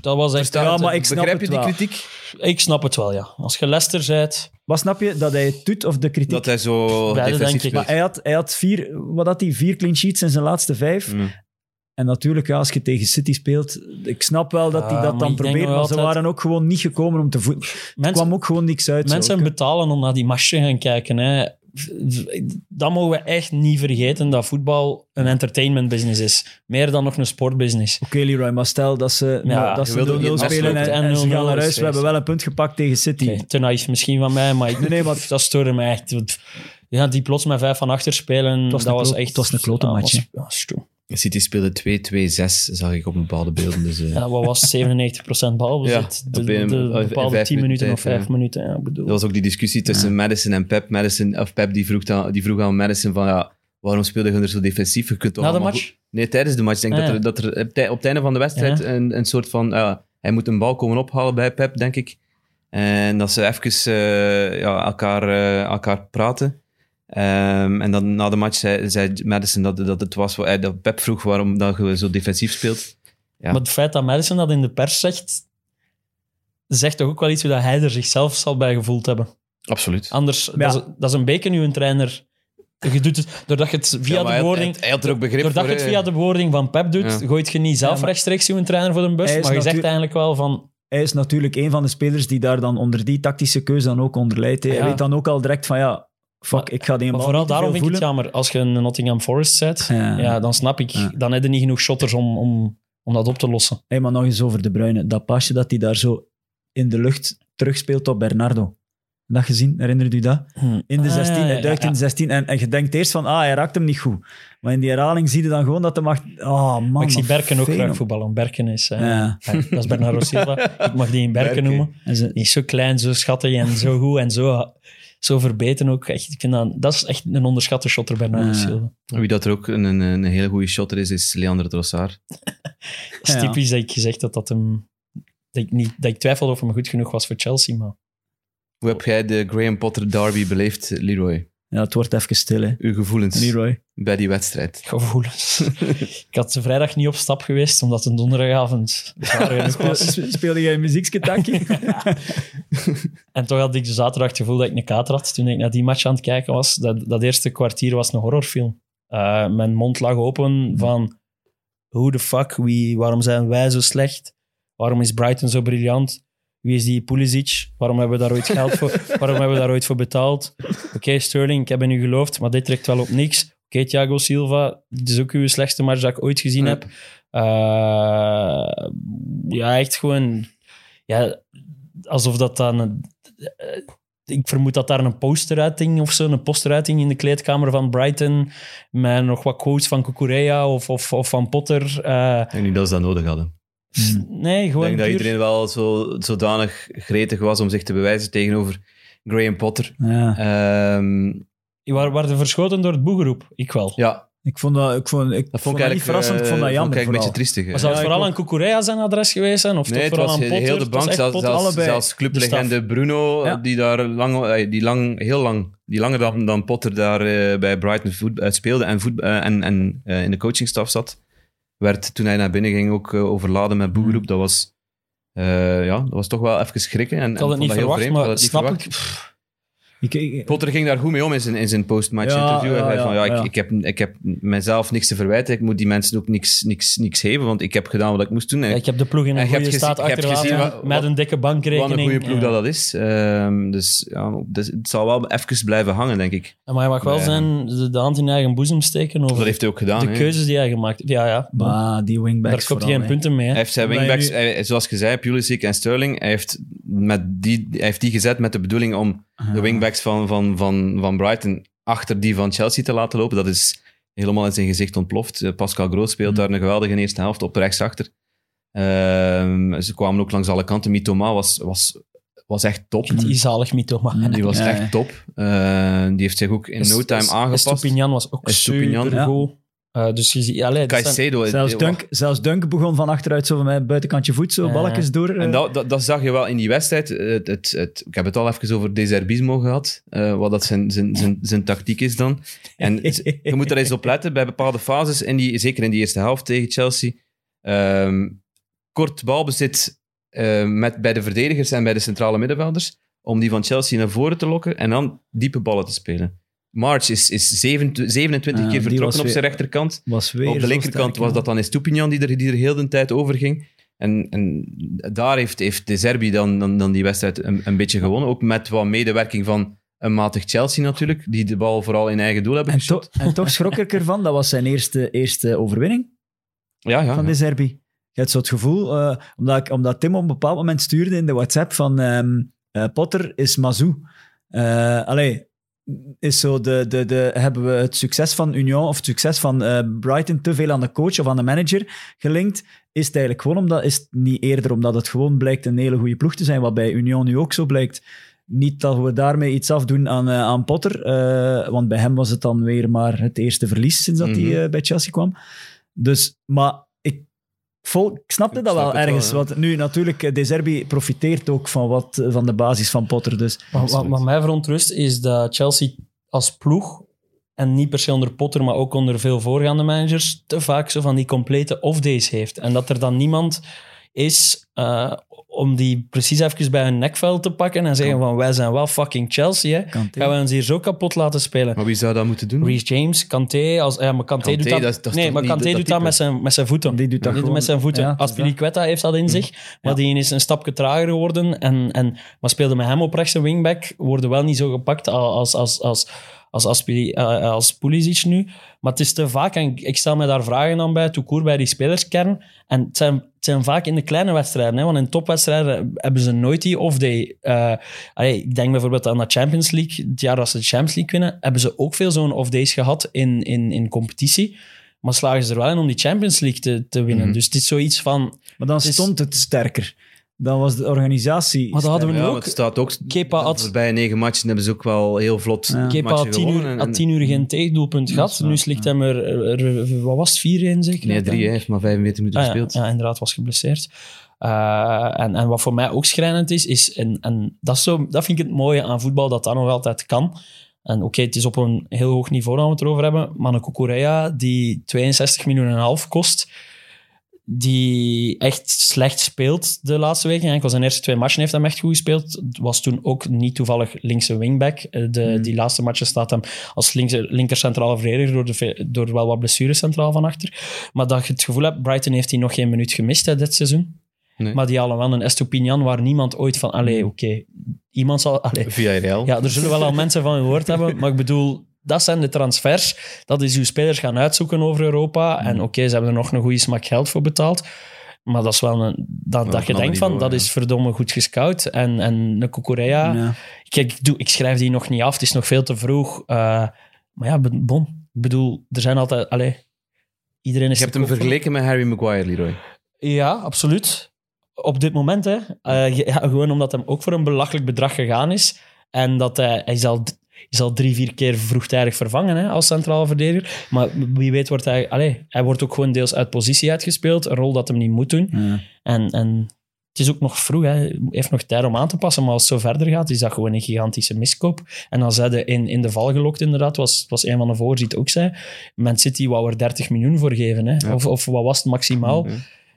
Dat was echt... Ja, maar ik snap Begrijp je het die wel. kritiek? Ik snap het wel, ja. Als je Leicester bent... wat snap je? Dat hij het doet of de kritiek? Dat hij zo Beide, defensief denk ik. Maar hij had, hij had vier, wat had hij? Vier clean sheets in zijn laatste vijf. Mm. En natuurlijk, ja, als je tegen City speelt, ik snap wel dat hij dat dan probeert, maar ze altijd- waren ook gewoon niet gekomen om te voeten. Er Mensen, kwam ook gewoon niks uit. zo. Mensen betalen om naar die match te gaan kijken. Hè. Dat mogen we echt niet vergeten, dat voetbal een entertainment business is. Meer dan nog een sportbusiness. Oké, Leroy, maar stel dat ze, Ja, dat je ze wilde 0-0 ook geen spelen en, en en ze 0-0 gaan naar is huis. We hebben wel een punt gepakt tegen City. Oké, te naïef misschien van mij, maar, ik, Nee, nee, maar- dat stoorde me echt. Ja, die plots met vijf van achter spelen, was dat was echt... het was een klote ja, match, Ja. City speelde 2-2-6, zag ik op bepaalde beelden. Dus, eh, Ja, wat was 97% balbezit? Ja, de, op de, bepaalde vijf 10 minuten of minuten tijd, 5 minuten. Ja, bedoel. Dat was ook die discussie tussen Madison en Pep. Madison, of Pep die vroeg, aan, die vroeg aan Madison van ja, waarom speelde je er zo defensief? Je kunt toch Na de match? goed- Nee, tijdens de match. Ik denk Ah, dat, er, dat er op het einde van de wedstrijd een, een soort van... ja, hij moet een bal komen ophalen bij Pep, denk ik. En dat ze even eh, ja, elkaar, eh, elkaar praten. Ehm, en dan na de match zei, zei Madison dat, dat het was... wat- eh, Dat Pep vroeg waarom dat je zo defensief speelt. Ja. Maar het feit dat Madison dat in de pers zegt, zegt toch ook wel iets hoe dat hij er zichzelf zal bij gevoeld hebben. Absoluut. Anders, Ja. dat, is, dat is een beetje nu een trainer. Je doet het, doordat je het via Ja, de hij- woording... hij, hij had er ook begrip Doordat voor. je het hè. via de woording van Pep doet, Ja. gooit je niet zelf rechtstreeks een trainer voor de bus, maar je zegt eigenlijk wel van... Hij is natuurlijk een van de spelers die daar dan onder die tactische keuze dan ook onder leidt. Hij Ja. weet dan ook al direct van ja, fuck, ik ga die Maar vooral daarom vind ik het jammer. Als je een Nottingham Forest zet, Ja. ja. dan snap ik. Ja. Dan heb je niet genoeg shotters om, om, om dat op te lossen. Hey, maar nog eens over De Bruyne. Dat pasje dat hij daar zo in de lucht terugspeelt op Bernardo. Dat gezien, herinnert u dat? In de Ah, 16, ja, hij duikt ja. in de 16 en, en je denkt eerst van, ah, hij raakt hem niet goed. Maar in die herhaling zie je dan gewoon dat hij mag... Oh man, Maar ik zie Berken ook graag voetballen. Berken is... eh, Ja. ja, dat is Bernardo Silva. Ik mag die in Berken Berken. noemen. En ze- Die is zo klein, zo schattig en zo goed en zo, zo verbeterd ook. Echt, ik vind dat, dat is echt een onderschatte shotter, Bernardo Ja. Silva. Wie dat er ook een, een, een hele goede shotter is, is Leandro Trossard. Dat is typisch dat ik gezegd had dat hem... Dat ik, niet, dat ik twijfelde of hem goed genoeg was voor Chelsea, maar... Hoe heb jij de Graham Potter derby beleefd, Leroy? Ja, het wordt even stil, hè. Uw gevoelens Leroy. bij die wedstrijd? Gevoelens. ik had vrijdag niet op stap geweest, omdat een donderdagavond speelde jij een? En toch had ik de zaterdag het gevoel dat ik een kater had toen ik naar die match aan het kijken was. Dat, dat eerste kwartier was een horrorfilm. Eh, mijn mond lag open van... Hoe de fuck? Wie, waarom zijn wij zo slecht? Waarom is Brighton zo briljant? Wie is die Pulisic? Waarom hebben we daar ooit geld voor? Waarom hebben we daar ooit voor betaald? Oké, Sterling, ik heb in u geloofd, maar dit trekt wel op niks. Oké, Thiago Silva, dit is ook uw slechtste match dat ik ooit gezien Ja. heb. Eh, ja, echt gewoon... Ja, alsof dat dan... een- eh, ik vermoed dat daar een posteruiting of zo, een posteruiting in de kleedkamer van Brighton, met nog wat quotes van Kukurea of, of, of van Potter. En niet dat ze dat nodig hadden. Nee, Ik gewoon denk dat puur- iedereen wel zo, zodanig gretig was om zich te bewijzen tegenover Graham Potter. ja. Ehm, Waar, waren verschoten door het boegeroep? Ik wel. Ja, Ik vond dat, ik vond, ik dat vond vond ik dat eigenlijk niet verrassend, ik vond dat eh, jammer. ik een beetje vooral. triestig. Maar zou het Ja, ik vooral ook. aan Cucurella zijn adres geweest zijn? Of Nee, toch vooral was aan Potter? heel de Het was bank, zelfs, Potter. zelfs, allebei. zelfs clublegende De Bruno, Ja. die daar lang, eh, die lang, heel lang, die langer dan, dan Potter daar eh, bij Brighton voet, eh, speelde en, voet, eh, en, en in de coachingstaf zat, werd toen hij naar binnen ging ook eh, overladen met boegeroep. Dat was, eh, ja, dat was toch wel even schrikken. En, Ik had het niet dat heel verwacht, maar niet snap ik... Ik, ik- Potter ging daar goed mee om in zijn, in zijn post-match Ja, interview. Hij ja, zei van, ja. Ik, ik, heb, ik heb mezelf niks te verwijten. Ik moet die mensen ook niks, niks, niks geven, want ik heb gedaan wat ik moest doen. En ja, ik heb de ploeg in En een je goede gezien- staat je hebt achterlaten gezien wat- met een dikke bankrekening. Wat een goede ploeg Ja. dat dat is. Ehm, dus ja, dus het zal wel even blijven hangen, denk ik. Maar hij mag wel zijn, de, de hand in eigen boezem steken over Dat heeft hij ook gedaan. de keuzes die hij gemaakt heeft. Ja, ja. maar die wingbacks Daar komt hij geen punten mee. hè. Hij heeft zijn je wingbacks, zoals je zei, Pulisic en Sterling, hij heeft, met die, hij heeft die gezet met de bedoeling om de wingbacks van, van, van, van Brighton achter die van Chelsea te laten lopen. Dat is helemaal in zijn gezicht ontploft. Eh, Pascal Groot speelt Mhm. daar een geweldige eerste helft op rechtsachter. Ehm ze kwamen ook langs alle kanten. Mitoma was, was, was echt top. Die zalig mythoma. Mm. Die was Ja, echt ja. top. Eh, die heeft zich ook in no time aangepast. Estupinian was ook Estupinian, super ja. Eh, dus je ziet... Allee, dat zijn- Caicedo. Zelfs eh, Dunk, zelfs Dunk begon van achteruit zo van mijn buitenkantje voet, zo Ja. balletjes door. En eh. dat, dat, dat zag je wel in die wedstrijd. Het, het, het, ik heb het al even over Deserbismo gehad, eh, wat dat zijn, zijn, zijn, zijn tactiek is dan. En je moet er eens op letten bij bepaalde fases, in die, zeker in die eerste helft tegen Chelsea. Ehm, kort balbezit eh, met, bij de verdedigers en bij de centrale middenvelders, om die van Chelsea naar voren te lokken en dan diepe ballen te spelen. March is, is 27, 27 Ja, keer vertrokken op weer- zijn rechterkant. was weer Op de linkerkant sterk, was dat dan Estupinian die er, die er heel de tijd over ging. En, en daar heeft, heeft de Serbi dan, dan, dan die wedstrijd een, een beetje gewonnen. Ook met wat medewerking van een matig Chelsea natuurlijk, die de bal vooral in eigen doel hebben En, to- en toch schrok ik ervan, dat was zijn eerste, eerste overwinning Ja, ja. van de Serbi. Je hebt zo het gevoel, eh, omdat, ik, omdat Tim op een bepaald moment stuurde in de WhatsApp van ehm, eh, Potter is Mazou. Eh allee, is zo de, de, de, hebben we het succes van Union of het succes van eh, Brighton te veel aan de coach of aan de manager gelinkt? Is het eigenlijk gewoon omdat, is het niet eerder omdat het gewoon blijkt een hele goede ploeg te zijn, wat bij Union nu ook zo blijkt. Niet dat we daarmee iets afdoen aan, eh, aan Potter, eh, want bij hem was het dan weer maar het eerste verlies sinds dat Mhm. hij eh, bij Chelsea kwam. Dus, maar vol, ik snapte Ik dat snap wel wel, ergens. want nu natuurlijk, eh, De Zerbi profiteert ook van, wat, eh, van de basis van Potter. Dus Wat, wat, wat mij verontrust is dat Chelsea als ploeg, en niet per se onder Potter, maar ook onder veel voorgaande managers, te vaak zo van die complete off-days heeft. En dat er dan niemand is eh, om die precies even bij hun nekvel te pakken en zeggen van wij zijn wel fucking Chelsea, hè. Kanté. gaan we ons hier zo kapot laten spelen. Maar wie zou dat moeten doen? Reece James, Kanté, als, ja, maar Kanté, Kanté, doet dat, nee, maar Kanté dat doet dat met zijn, met zijn voeten. Die doet dat Die gewoon. met zijn voeten. Ja. Aspilicueta heeft dat in zich, maar die is een stapje trager geworden. En, en, maar speelde met hem op rechtse wingback, worden wel niet zo gepakt als, als, als, als, Aspili- eh, als Pulisic nu. Maar het is te vaak, en ik- stel me daar vragen aan bij, toekoor bij die spelerskern. En het zijn, zijn vaak in de kleine wedstrijden, hè, want in topwedstrijden hebben ze nooit die off-day. Eh, allee, ik denk bijvoorbeeld aan de Champions League. Het jaar dat ze de Champions League winnen, hebben ze ook veel zo'n off-days gehad in, in, in competitie. Maar slagen ze er wel in om die Champions League te, te winnen. Mhm. Dus het is zoiets van... Maar dan Het is- stond het sterker. Dan was de organisatie. Maar dat hadden we nu Ja, ook. het staat ook... Kepa had- voorbije negen matchen hebben ze ook wel heel vlot Ja. Kepa had tien, uur, en- had tien uur geen tegendoelpunt Ja, gehad. Nu slikt hem er, er- er- Wat was het? Vier in zeker? Nee, drie, hij heeft maar 45 minuten Ah, gespeeld. ja, inderdaad, was geblesseerd. Eh, en, en wat voor mij ook schrijnend is, is en, en dat, is zo, dat vind ik het mooie aan voetbal, dat dat nog altijd kan. En oké, het is op een heel hoog niveau dat we het erover hebben, maar een Kukurea die 62 miljoen en een half kost, die echt slecht speelt de laatste weken. Enkel zijn eerste twee matchen heeft hem echt goed gespeeld. Was toen ook niet toevallig linkse wingback. Eh, De, Hmm. Die laatste matchen staat hem als linkse, linker centrale verdediger door, de, door wel wat blessures centraal van achter. Maar dat je het gevoel hebt, Brighton heeft hij nog geen minuut gemist hè, dit seizoen. Nee. Maar die halen wel een Estupinian waar niemand ooit van... Allee, Hmm. oké. Iemand zal... Allee, Via Real. ja, er zullen wel al mensen van gehoord hebben, maar ik bedoel, dat zijn de transfers. Dat is uw spelers gaan uitzoeken over Europa. Hmm. En oké, ze hebben er nog een goede smak geld voor betaald. Maar dat is wel een... Dat, dat je denkt van, dat ja. is verdomme goed gescout. En, en een Kukurea... Ja. Kijk, ik, doe, ik schrijf die nog niet af. Het is nog veel te vroeg. Eh, maar ja, bon. Ik bedoel, er zijn altijd... Allee, iedereen is Je hebt hem vergeleken met Harry Maguire, Leroy. ja, absoluut. Op dit moment, hè. Eh, ja, gewoon omdat hem ook voor een belachelijk bedrag gegaan is. En dat hij, hij is al... is al drie, vier keer vroegtijdig vervangen hè, als centrale verdediger. Maar wie weet wordt hij... Allee, hij wordt ook gewoon deels uit positie uitgespeeld. Een rol dat hem niet moet doen. Ja. En, en het is ook nog vroeg. Hè. Hij heeft nog tijd om aan te passen. Maar als het zo verder gaat, is dat gewoon een gigantische miskoop. En dan zei hij in, in de val gelokt inderdaad, was, was een van de voorziet ook zei. Man City wou er 30 miljoen voor geven. Hè. Of, of wat was het maximaal?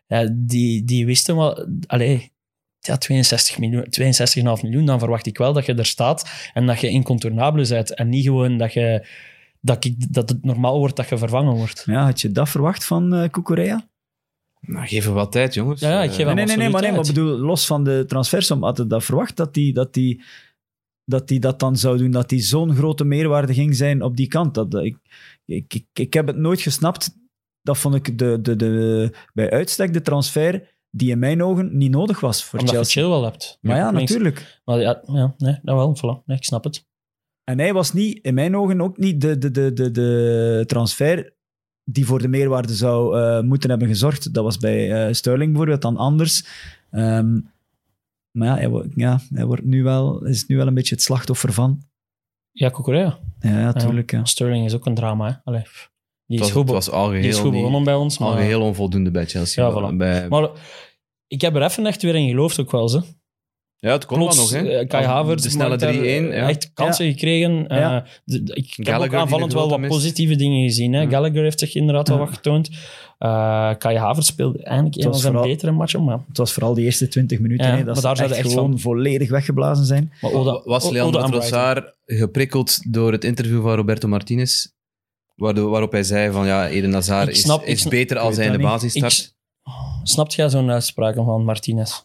Ja. Die, die wisten wel... Allee, ja, 62 miljoen, 62,5 miljoen, dan verwacht ik wel dat je er staat en dat je incontournabele bent. En niet gewoon dat, je, dat, ik, dat het normaal wordt dat je vervangen wordt. Ja, had je dat verwacht van eh Kukurea? Nou, geef hem wat tijd, jongens. Ja, ja, ik Eh, geef hem Nee, nee, nee, maar, nee, maar bedoel, los van de transfersom, had je dat verwacht dat die dat, die, dat, die dat dan zou doen, dat die zo'n grote meerwaarde ging zijn op die kant. Dat, dat- ik, ik, ik, ik heb het nooit gesnapt. Dat vond ik de, de, de, bij uitstek de transfer die in mijn ogen niet nodig was voor Omdat je Chelsea. chill wel hebt. Maar ja, natuurlijk. Maar ja, ja nee, dat wel. Voilà. Nee, ik snap het. En hij was niet, in mijn ogen ook niet de, de, de, de, de transfer die voor de meerwaarde zou eh, moeten hebben gezorgd. Dat was bij eh, Sterling bijvoorbeeld dan anders. Ehm, maar ja hij, ja, hij wordt nu wel, is nu wel een beetje het slachtoffer van. Ja, Kukurea. Ja, ja, tuurlijk. Ja. Sterling is ook een drama. Hè. Allee. Die Het is was, goed, het was al die is geheel, goed niet- begonnen bij ons. al Maar, geheel onvoldoende bij Chelsea. Ja, voilà. Bij, maar ik heb er even echt weer in geloofd ook wel. Ze. ja, het kon wel Plots, nog. Hè. eh, Kai Als Havertz De snelle maakt daar, 3-1. eh, ja. Echt kansen gekregen. Eh, Ja. de- de- ik heb ook aanvallend wel wat mist. positieve dingen gezien. Hè. Ja. Gallagher heeft zich inderdaad wel wat getoond. Eh Kai Havertz speelde eigenlijk een van zijn vooral- betere matchen. Maar, Het was vooral die eerste 20 minuten, Ja, hè, maar dat ze daar ze echt gewoon van. volledig weggeblazen zijn. maar Oda, was Leandro. Trossard geprikkeld door het interview van Roberto Martinez? Waardoor, waarop hij zei van ja, Eden Hazard Ik is, ik is snap- beter als hij in de basis start. Ik, snapt jij zo'n uitspraak van Martinez?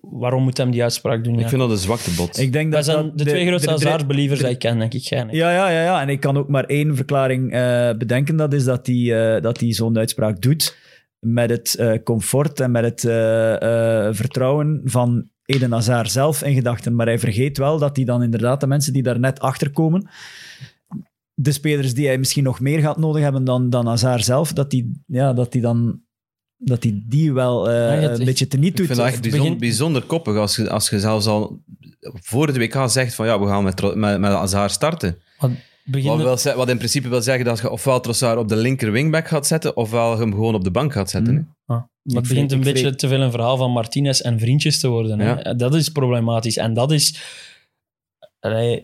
Waarom moet hem die uitspraak doen? Ik Ja? vind dat een zwaktebod. Ik denk Dat dat zijn dat de, twee grootste Hazard-believers die ik ken, denk ik. Jij niet. Ja, ja, ja, ja. En ik kan ook maar één verklaring eh, bedenken. Dat is dat hij eh, dat hij zo'n uitspraak doet met het eh, comfort en met het eh, eh, vertrouwen van Eden Hazard zelf in gedachten. Maar hij vergeet wel dat hij dan inderdaad de mensen die daar net achter komen, de spelers die hij misschien nog meer gaat nodig hebben dan, dan Hazard zelf, dat hij ja, dat hij dan dat hij die wel eh, Ja, een echt- beetje teniet Ik doet. vind dat echt het bijzonder, bijzonder koppig als je, als je zelfs al voor het WK zegt van ja, we gaan met, met, met Hazard starten. Begin Wat, wil wat in principe wil zeggen dat je ofwel Trossard op de linker wingback gaat zetten, ofwel hem gewoon op de bank gaat zetten. Hmm. hè. Ah, Ik het begint een ik beetje te veel een verhaal van Martinez en vriendjes te worden. Hè? Dat is problematisch. En dat is... Allee,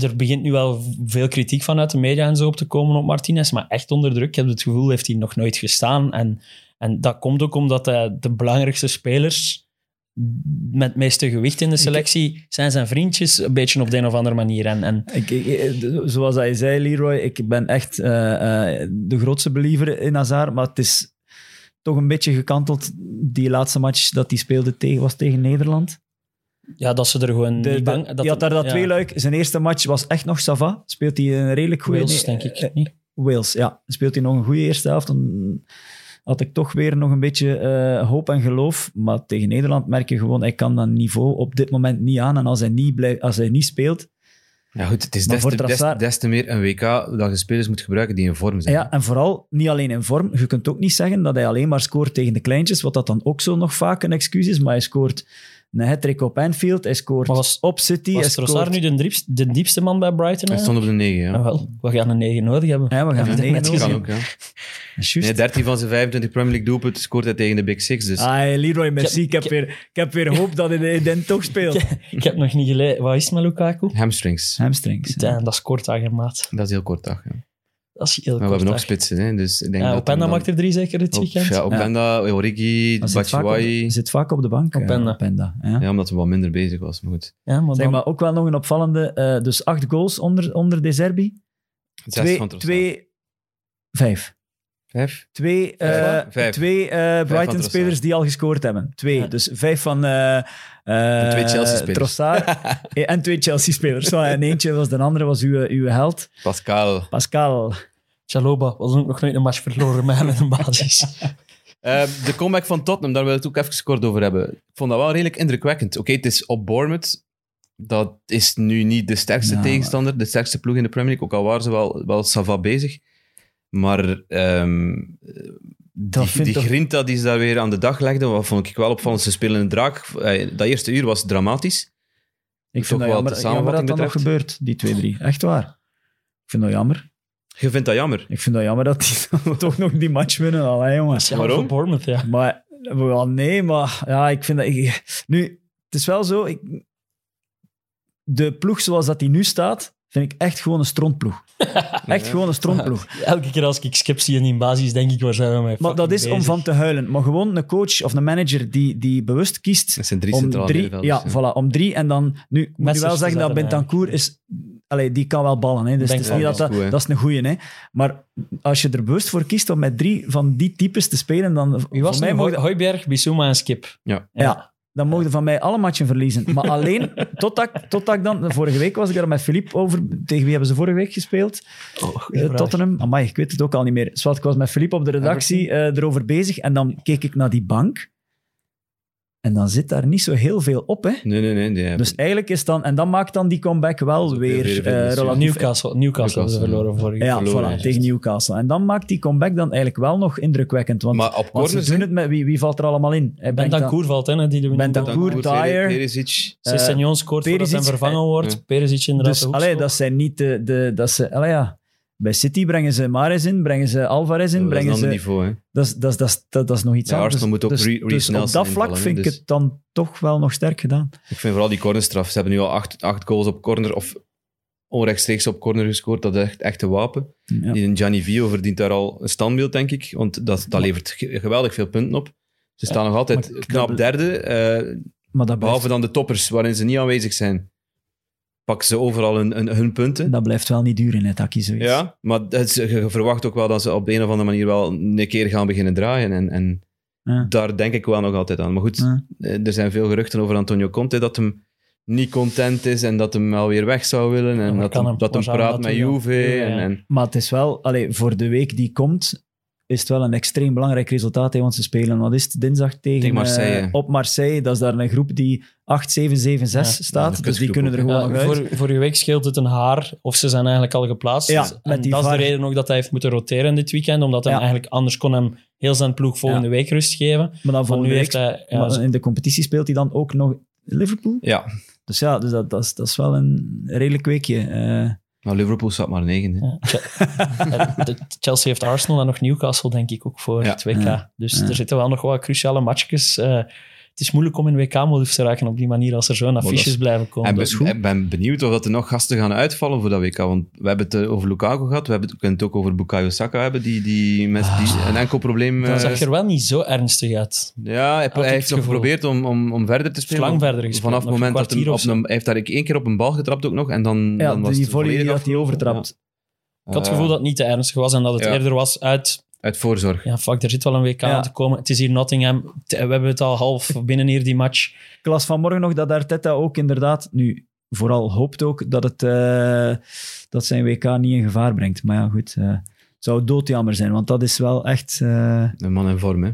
er begint nu wel veel kritiek vanuit de media en zo op te komen op Martinez, maar echt onder druk. Ik heb het gevoel, heeft hij nog nooit gestaan. En, en dat komt ook omdat hij de belangrijkste spelers met het meeste gewicht in de selectie zijn zijn vriendjes, een beetje op de een of andere manier. En, en Ik, ik- ik- zoals hij zei, Leroy, ik ben echt eh, eh, de grootste believer in Hazard, maar het is toch een beetje gekanteld. Die laatste match dat hij speelde tegen, was tegen Nederland. Ja, dat ze er gewoon De, niet de- bang... die had daar dat ja, twee luik. Zijn eerste match was echt nog Sava. Speelt hij een redelijk goede... Wales, denk ik. eh, niet? Wales, ja. Speelt hij nog een goede eerste helft, dan had ik toch weer nog een beetje eh, hoop en geloof. Maar tegen Nederland merk je gewoon, hij kan dat niveau op dit moment niet aan. En als hij niet, blijft, als hij niet speelt, Ja goed, het is te, des te meer een WK dat je spelers moet gebruiken die in vorm zijn. Ja, en vooral niet alleen in vorm. Je kunt ook niet zeggen dat hij alleen maar scoort tegen de kleintjes, wat dat dan ook zo nog vaak een excuus is. Maar hij scoort een hat-trick op Anfield, hij scoort was- op City. hij Was Trossard scoort... nu de diepste, de diepste man bij Brighton? Hij stond op de 9, ja. Ah, wel, we gaan een 9 nodig hebben. Ja, we gaan een je dat 9 net nodig ook, ja. Is juist. Nee, 13 van zijn 25 Premier League doelpunten scoort hij tegen de Big Six. Dus Ah, Leroy, merci. Ik heb, ik- weer, ik heb weer hoop dat hij den toch speelt. Ik heb nog niet gelezen. Wat is het met Lukaku? hamstrings. Hamstrings. Putain, dat scoort aan maat. Dat is heel kort dag. Ja. Dat is heel Maar we hebben ook kort. spitsen, hè, dus ik denk Ja, dat Openda dan- maakt er drie zeker dit weekend. Ja, Openda, Origi, Hij zit vaak, op, Batshuayi. zit vaak op de bank. Openda. Openda, ja. Ja, omdat hij wat minder bezig was, maar goed. Ja, maar Zeg dan- maar ook wel nog een opvallende. eh, dus acht goals onder, onder De Zerbi. Zes Twee, van Trossard. twee, vijf. Vijf? Twee, eh, Vijf. Vijf. twee eh, Brighton-spelers die al gescoord hebben. Twee. Ja. Dus vijf van eh, eh, twee Chelsea-spelers. Trossard. En twee Chelsea-spelers. Zo, En eentje was de andere, was uw, uw held. Pascal. Pascal. Chaloba was ook nog nooit een match verloren met hem in de basis. De comeback van Tottenham, daar wil ik het ook even kort over hebben. Ik vond dat wel redelijk indrukwekkend. Oké, het is op Bournemouth. Dat is nu niet de sterkste Ja, tegenstander, de sterkste ploeg in de Premier League. Ook al waren ze wel, wel sava bezig. Maar ehm, die, vind die toch- grinta die ze daar weer aan de dag legden, wat vond ik wel opvallend. Ze spelen een draak. Eh, Dat eerste uur was dramatisch. Ik vind dat jammer, jammer dat dat nog gebeurt, die 2-3. Echt waar. Ik vind dat jammer. Je vindt dat jammer. Ik vind dat jammer dat die toch nog die match winnen. Allee, jongen. Ja, Waarom? Bournemouth, ja. Maar wel, nee, maar ja, ik vind dat... ik- nu, het is wel zo... Ik, de ploeg zoals dat die nu staat, vind ik echt gewoon een strontploeg. Echt gewoon een strontploeg. Elke keer als ik skip zie in die basis, denk ik, waar zijn we mee Maar dat is om van te huilen. Maar gewoon een coach of een manager die, die bewust kiest Dat zijn drie om centrale drie, middenvelders, ja, voilà, om drie en dan... Nu, moet je wel zeggen dat Bentancur is... Allee, die kan wel ballen. Hè. Dus het is niet dat, is dat, goed, hè. dat is een goeie. Hè. Maar als je er bewust voor kiest om met drie van die types te spelen, dan... Wie was voor mij mogen- Hooiberg, Bissouma en Skip. Ja. Ja, dan mogen van mij alle matchen verliezen. Maar alleen, totdat, totdat ik dan... Vorige week was ik er met Philippe over... Tegen wie hebben ze vorige week gespeeld? goeie Eh. Tottenham. Amai, ik weet het ook al niet meer. Zwart, ik was met Philippe op de redactie eh, erover bezig en dan keek ik naar die bank. En dan zit daar niet zo heel veel op, hè. Nee, nee, nee. Dus eigenlijk is dan... En dan maakt dan die comeback wel weer weer veel eh, relatief... Newcastle, Newcastle hebben ze Newcastle, verloren vorige Ja, verloren, voilà, tegen Newcastle. En dan maakt die comeback dan eigenlijk wel nog indrukwekkend. Want, maar op want ze doen het met... Wie, wie valt er allemaal in? Bentancur valt in, hè, die Bentancur, Dyer. Perisic. eh, Sessegnon scoort voordat hij vervangen wordt. ja. Perisic inderdaad Dus allee, dat zijn niet de... de dat ze, allee, ja. Bij City brengen ze Mares in, brengen ze Alvarez in, dat is een brengen ze... niveau, hè. Dat is, dat, is, dat, is, dat, is nog iets Ja, anders. Arsenal moet ook dus, Re- dus op dat vlak vind ik dus- het dan toch wel nog sterk gedaan. Ik vind vooral die cornerstraf. Ze hebben nu al acht, acht goals op corner of onrechtstreeks op corner gescoord. Dat is echt, echt een wapen. Ja. Die Gianni Vio verdient daar al een standbeeld, denk ik. Want dat, dat levert ge- geweldig veel punten op. Ze staan nog altijd knap derde. eh, Maar dat behalve dan de toppers, waarin ze niet aanwezig zijn. Pakken ze overal hun, hun, hun punten. dat blijft wel niet duren, net Taki, zoiets. Ja, maar het je verwacht ook wel dat ze op de een of andere manier wel een keer gaan beginnen draaien. En, en Ja. daar denk ik wel nog altijd aan. Maar goed, Ja. eh, er zijn veel geruchten over Antonio Conte dat hem niet content is en dat hem wel weer weg zou willen. En dat hem, dat hem praat met? Juve. En, en, Maar het is wel, allee, voor de week die komt, is het wel een extreem belangrijk resultaat. Hè, want ze spelen, wat is het, dinsdag tegen, Tegen Marseille. eh, op Marseille. Dat is daar een groep die 8, 7, 7, 6 Ja, staat. een dus die kunnen er gewoon Ja, nog uit. voor, vorige week scheelt het een haar of ze zijn eigenlijk al geplaatst. Ja, Dus- met en die dat is de reden ook dat hij heeft moeten roteren dit weekend, omdat hij Ja. eigenlijk anders kon hem heel zijn ploeg volgende week rust geven. Maar dan Maar volgende nu week, heeft hij... Ja, maar zo- in de competitie speelt hij dan ook nog Liverpool. ja, Dus ja, dus dat, dat, is, dat is wel een redelijk weekje. eh. Maar Liverpool staat maar negen. Hè. Ja, Chelsea heeft Arsenal en nog Newcastle, denk ik, ook voor Ja. het WK. Dus Ja. er zitten wel nog wat cruciale matchjes. Eh, het is moeilijk om in WK-modus te raken op die manier als er zo'n affiches is- blijven komen. En ben- ik ben benieuwd of dat er nog gasten gaan uitvallen voor dat WK. Want we hebben het eh, over Lukaku gehad. We, hebben het, we kunnen het ook over Bukayo Saka hebben, die, die, met, die een enkel probleem... Dat eh, zag er wel niet zo ernstig uit. Ja, hij, het heeft nog geprobeerd om, om, om verder te spelen. lang verder gespeeld, Vanaf het moment dat hij, op een, hij heeft daar één keer op een bal getrapt ook nog. En dan, ja, dan was die volley dat hij overtrapt. Ik had het gevoel dat het niet te ernstig was en dat het Ja. eerder was uit... Uit voorzorg. Ja, fuck, er zit wel een WK Ja. aan te komen. Het is hier Nottingham. We hebben het al half binnen hier, die match. Ik las vanmorgen nog dat Arteta ook inderdaad, nu vooral hoopt ook, dat, het, eh, dat zijn WK niet in gevaar brengt. Maar ja, goed. eh, het zou doodjammer zijn, want dat is wel echt... eh, Een man in vorm, hè.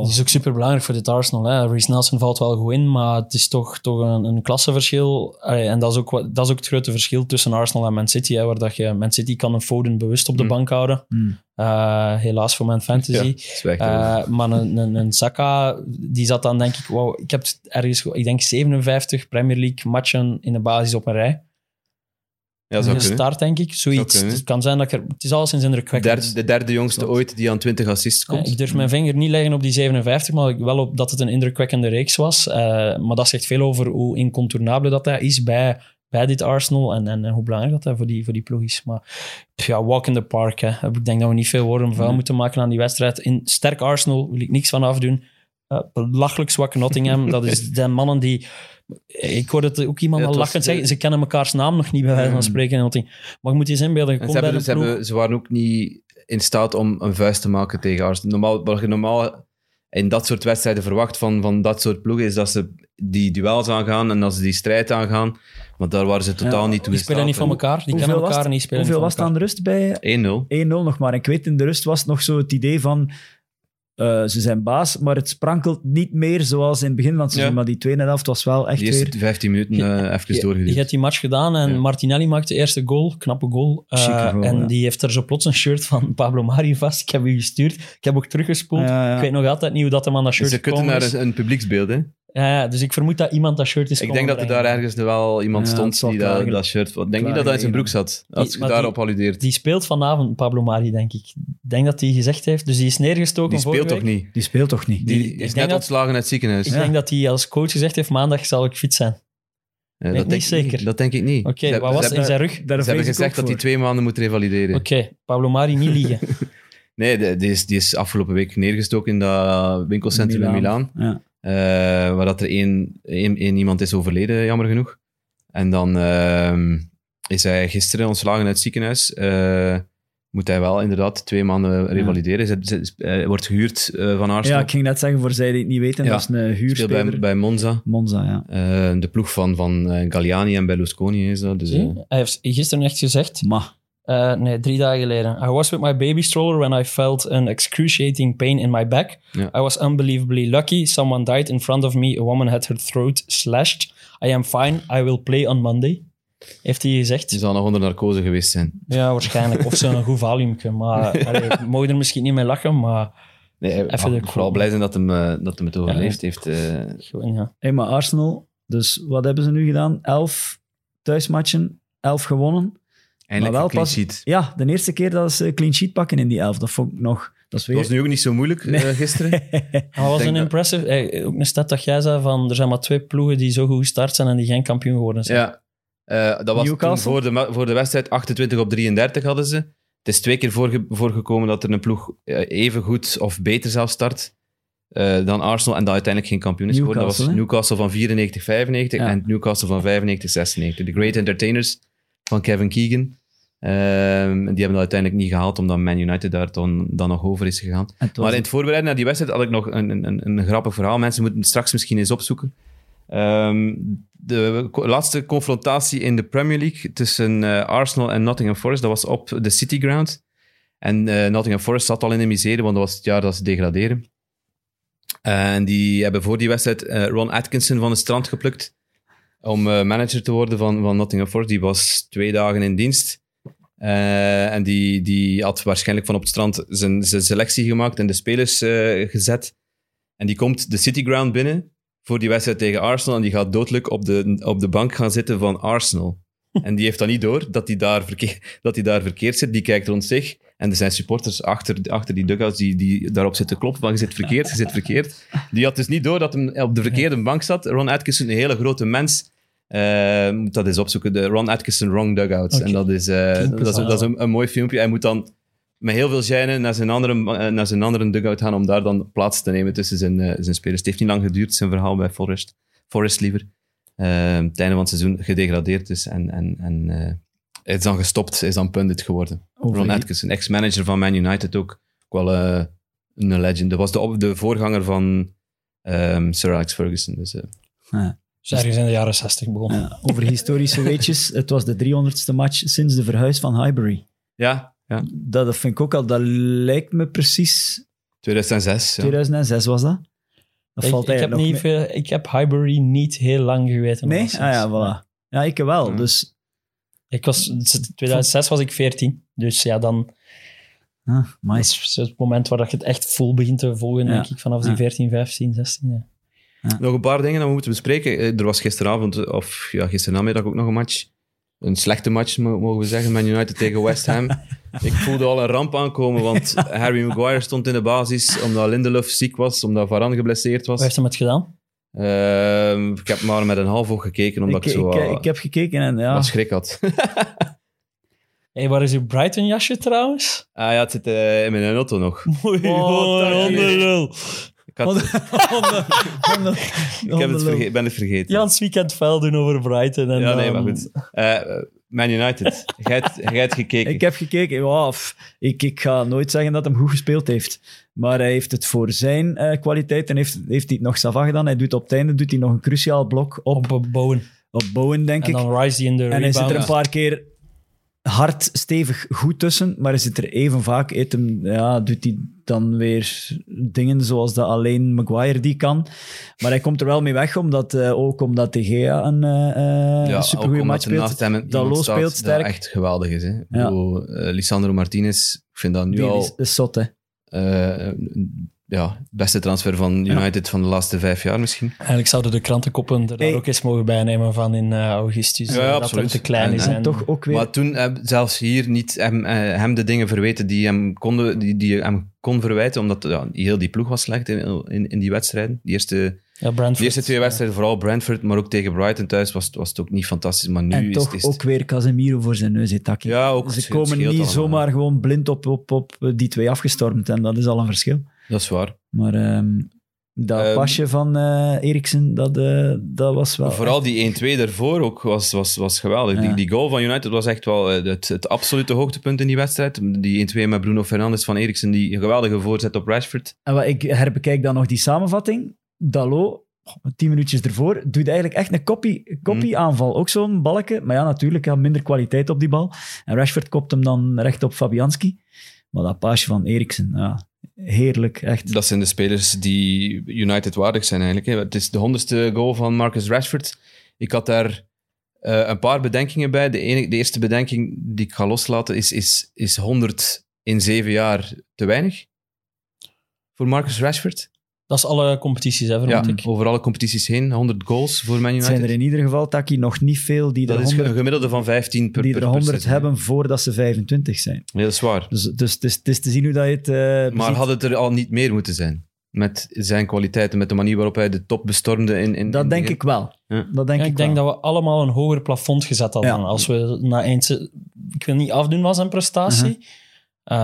Het is ook super belangrijk voor dit Arsenal. Hè. Reece Nelson valt wel goed in, maar het is toch, toch een, een klassenverschil. Allee, en dat is, ook wat, dat is ook het grote verschil tussen Arsenal en Man City. Hè, waar dat je, Man City kan een Foden bewust op de Mm. bank houden. Hmm. Eh, helaas voor mijn fantasy. Ja. Eh, maar een, een, een Saka, die zat dan denk ik, wow, ik heb ergens, ge- ik denk 57 Premier League matchen in de basis op een rij. Ja, zou denk ik, zoiets. Het kan zijn dat ik er, het is alleszins De indrukwekkend. derde, de derde jongste Klopt. ooit die aan 20 assists Ja, komt. ik durf mijn vinger niet leggen op die 57, maar wel op dat het een indrukwekkende reeks was. Eh, maar dat zegt veel over hoe incontournabele dat hij is bij, bij dit Arsenal en, en, en hoe belangrijk dat hij voor die, voor die ploeg is. Maar ja, walk in the park. Hè. Ik denk dat we niet veel woorden vuil Nee. moeten maken aan die wedstrijd. In sterk Arsenal wil ik niks van afdoen. Eh, belachelijk zwak Nottingham. dat is de mannen die... Ik hoorde het ook iemand Ja, al lachend zeggen. Ze kennen mekaars naam nog niet bij wijze van Mm. spreken. Maar je moet je eens inbeelden. Je ze, bij hebben, ze, hebben, ze waren ook niet in staat om een vuist te maken tegen Arsenal. Normaal, wat je normaal in dat soort wedstrijden verwacht van, van dat soort ploegen, is dat ze die duels aangaan en dat ze die strijd aangaan. Maar daar waren ze totaal Ja, niet toe Die spelen niet van elkaar. Die Hoeveel kennen was elkaar die spelen Hoeveel niet was het aan de rust bij 1-0. 1-0 nog maar. Ik weet, in de rust was het nog zo het idee van... eh, ze zijn baas, maar het sprankelt niet meer zoals in het begin van het seizoen. Ja. Maar die tweede helft was wel echt Die eerste weer... 15 minuten eh even Je, doorgeduwd. je hebt die match gedaan en Ja. Martinelli maakte de eerste goal, knappe goal. Eh, goal, en ja. die heeft er zo plots een shirt van Pablo Mari vast. Ik heb u gestuurd. Ik heb ook teruggespoeld. Ik weet nog altijd niet hoe dat hem aan dat shirt Ze kutten naar een, een publieksbeeld, hè. Ja, ja, dus ik vermoed dat iemand dat shirt is Ik denk dat er daar ergens wel iemand Ja, stond die dat, dat shirt... Ik denk niet dat dat in zijn broek zat, als Die- je daarop die- alludeert. Die speelt vanavond, Pablo Mari, denk ik. Ik denk dat hij gezegd heeft. Dus die is neergestoken Die speelt toch week. niet? Die speelt toch niet? Die, is net dat- ontslagen uit het ziekenhuis. Ik Ja. denk dat hij als coach gezegd heeft, maandag zal ik fit zijn. Eh, dat denk ik zeker. Dat denk ik niet. Oké, wat was in zijn rug? Daar Ze hebben gezegd dat hij twee maanden moet revalideren. Oké, Pablo Mari niet liegen. Nee, die is, die is afgelopen week neergestoken in dat winkelcentrum in Milaan. Ja. Eh, waar dat er één, één, één iemand is overleden, jammer genoeg. En dan ehm, is hij gisteren ontslagen uit het ziekenhuis. Eh, moet hij wel inderdaad twee maanden revalideren. Hij wordt gehuurd eh, van Arsenal. ja, ik ging net zeggen, voor zij die het niet weten, Ja. dat is een huurspeler. bij, bij Monza. Monza, ja. Eh, de ploeg van, van Galliani en Berlusconi is dat. Dus, Hij heeft gisteren echt gezegd, Maar, eh, nee, drie dagen geleden. I was with my baby stroller when I felt an excruciating pain in my back. I was unbelievably lucky. Someone died in front of me. A woman had her throat slashed. I am fine. I will play on Monday. Heeft hij gezegd. die zal nog onder narcose geweest zijn. Ja, waarschijnlijk. Of zo'n goed valiumke. Maar allee, ik mag er misschien niet mee lachen, maar Nee, Even de- vooral blij zijn dat hem, eh, dat hem het overleefd heeft. eh. gewoon, ja. hey, maar Arsenal, dus wat hebben ze nu gedaan? Elf thuismatchen, elf gewonnen. Eindelijk wel een clean pas- sheet. Ja, de eerste keer dat ze clean sheet pakken in die elf. Dat vond ik nog... Dat was nu ook niet zo moeilijk eh, gisteren. Dat was een dat- impressive... eh, ook een stat dat jij zei van... Er zijn maar twee ploegen die zo goed gestart zijn en die geen kampioen geworden zijn. Ja, Eh, dat was voor de, voor de wedstrijd 28 op 33 hadden ze. Het is twee keer voorge- voorgekomen dat er een ploeg eh, even goed of beter zelf start eh, dan Arsenal en dat uiteindelijk geen kampioen is geworden. Dat was Newcastle, Newcastle van 94, 95 Ja. en Newcastle van 95, 96. De Great Entertainers van Kevin Keegan. Ehm, die hebben dat uiteindelijk niet gehaald, omdat Man United daar dan, dan nog over is gegaan. Maar in het voorbereiden naar die wedstrijd had ik nog een, een, een, grappig verhaal. Mensen moeten het straks misschien eens opzoeken. Ehm, de laatste confrontatie in de Premier League tussen eh, Arsenal en Nottingham Forest, dat was op de City Ground. En eh, Nottingham Forest zat al in de miserie, want dat was het jaar dat ze degraderen. En die hebben voor die wedstrijd eh, Ron Atkinson van het strand geplukt om manager te worden van, van Nottingham Forest. Die was twee dagen in dienst. Eh, en die, die had waarschijnlijk van op het strand zijn, zijn selectie gemaakt en de spelers eh, gezet. En die komt de City Ground binnen voor die wedstrijd tegen Arsenal. En die gaat doodelijk op de, op de bank gaan zitten van Arsenal. En die heeft dan niet door dat hij daar, verkeer, dat daar verkeerd zit. Die kijkt rond zich. En er zijn supporters achter, achter die dugouts die, die daarop zitten kloppen van je zit verkeerd, je zit verkeerd. Die had dus niet door dat hij op de verkeerde bank zat. Ron Atkinson, een hele grote mens. Eh, moet dat eens opzoeken. De Ron Atkinson Wrong Dugouts. En dat is, eh, dat is, dat is een, een mooi filmpje. Hij moet dan met heel veel gêne naar zijn andere, eh, naar zijn andere dugout gaan om daar dan plaats te nemen tussen zijn, eh, zijn spelers. Het heeft niet lang geduurd, zijn verhaal bij Forest. Forest liever. Eh, het einde van het seizoen gedegradeerd dus. En, en, en eh, hij is dan gestopt, hij is dan pundit geworden. over- Ron Atkinson, ex-manager van Man United ook. Ook wel een legend. Dat was de, op- de voorganger van ehm, Sir Alex Ferguson. Dus, Dus ergens in de jaren 60 begonnen. Ja, over historische weetjes. Het was de 300ste match sinds de verhuis van Highbury. ja, ja, Dat, dat vind ik ook al... Dat lijkt me precies... 2006. Ja. 2006 was dat. Dat Ik, valt ik, heb eigenlijk niet veel, ik heb Highbury niet heel lang geweten. Nee? Ah ja, voilà. Ja, ik wel. Ja. Dus... Ik was, 2006 was ik 14. Dus ja, dan Ah, dat is het moment waar dat je het echt vol begint te volgen, Ja. denk ik, vanaf die Ja. 14, 15, 16. Ja. Nog een paar dingen dat we moeten bespreken. Eh, Er was gisteravond, of ja, gisterenamiddag ook nog een match. Een slechte match, mo- mogen we zeggen. Man United tegen West Ham. Ik voelde al een ramp aankomen, want Harry Maguire stond in de basis omdat Lindelof ziek was, omdat Varane geblesseerd Wat was. heeft hem het gedaan? Ehm, ik heb maar met een half oog gekeken, omdat ik, Ik, zo ik, wat- ik heb gekeken en ja... wat schrik had. Hey, waar is uw Brighton jasje trouwens? ah ja, het zit eh, in mijn auto nog. Mooi, Oh, dank Ik, heb het verge- ben het vergeten. Jans weekend vuil doen over Brighton. En Ja, nee, maar goed. Eh, Man United. Jij hebt- gekeken. Ik heb gekeken. Pff, ik, ik ga nooit zeggen dat hij goed gespeeld heeft. Maar hij heeft het voor zijn eh, kwaliteit en heeft, heeft hij het nog sava gedaan. Hij doet op het einde doet hij nog een cruciaal blok op, Op Bowen. op Bowen, denk En ik. dan Rice die in de En hij zit er een paar keer hard, stevig goed tussen, maar hij zit er even vaak hem, ja, doet hij dan weer dingen zoals dat alleen Maguire die kan. Maar hij komt er wel mee weg, omdat, eh, ook omdat De Gea een Ja, uh, ook supergoeie match speelt. Dalot speelt dat sterk. echt geweldig is. Hè? Ja. bedoel, Lisandro Martinez, ik vind dat nu Die al is, is zot, hè. Ja, beste transfer van United van de laatste vijf jaar misschien. Eigenlijk zouden de krantenkoppen er ook eens mogen bijnemen van in eh, augustus. Ja, eh, dat absoluut. hem te klein En- is. en En, Toch ook weer... Maar toen heb zelfs hier niet hem, eh, hem de dingen verweten die hem, konden, die, die hem kon verwijten, omdat ja, heel die ploeg was slecht in, in, in die wedstrijden. Die eerste, ja, Brentford, de eerste twee wedstrijden, vooral Brentford, maar ook tegen Brighton thuis, was, was het ook niet fantastisch. Maar nu en is, toch is het- ook weer Casemiro voor zijn neus, Taki. Ja, ook Ze het komen niet allemaal. zomaar gewoon blind op, op, op die twee afgestormd. En dat is al een verschil. Dat is waar. Maar ehm, dat Ehm, pasje van eh Eriksen, dat, eh, dat was wel... Vooral die 1-2 daarvoor ook was, was, was geweldig. Ja. Die, die goal van United was echt wel eh, het, het absolute hoogtepunt in die wedstrijd. Die 1-2 met Bruno Fernandes van Eriksen, die geweldige voorzet op Rashford. En wat ik herbekijk dan nog die samenvatting. Dalot, tien minuutjes ervoor, doet eigenlijk echt een kopie, kopie Mhm. aanval. Ook zo'n balken. Maar ja, natuurlijk, ja, minder kwaliteit op die bal. En Rashford kopt hem dan recht op Fabianski. Maar dat paasje van Eriksen, ja, heerlijk, echt. Dat zijn de spelers die United waardig zijn eigenlijk. hè. Het is de honderdste goal van Marcus Rashford. Ik had daar eh, een paar bedenkingen bij. De, ene, de eerste bedenking die ik ga loslaten is, is, is 100 in zeven jaar te weinig voor Marcus Rashford. Dat is alle competities, hè, vermoed Ja, ik. over alle competities heen. 100 goals voor Man Het zijn er United. in ieder geval, Taki, nog niet veel die er Dat is 100, een gemiddelde van 15 per die per- er per 100 seizoen. hebben voordat ze 25 zijn. Ja, dat is waar. Dus, dus het, is, het is te zien hoe dat je het eh, Maar had het er al niet meer moeten zijn? Met zijn kwaliteiten, met de manier waarop hij de top bestormde in... in Dat in denk ik wel. Ja. Dat denk Ja, ik ik denk wel. dat we allemaal een hoger plafond gezet hadden. Ja. Als we na eind... Ik wil niet afdoen van zijn prestatie. Mhm. Eh,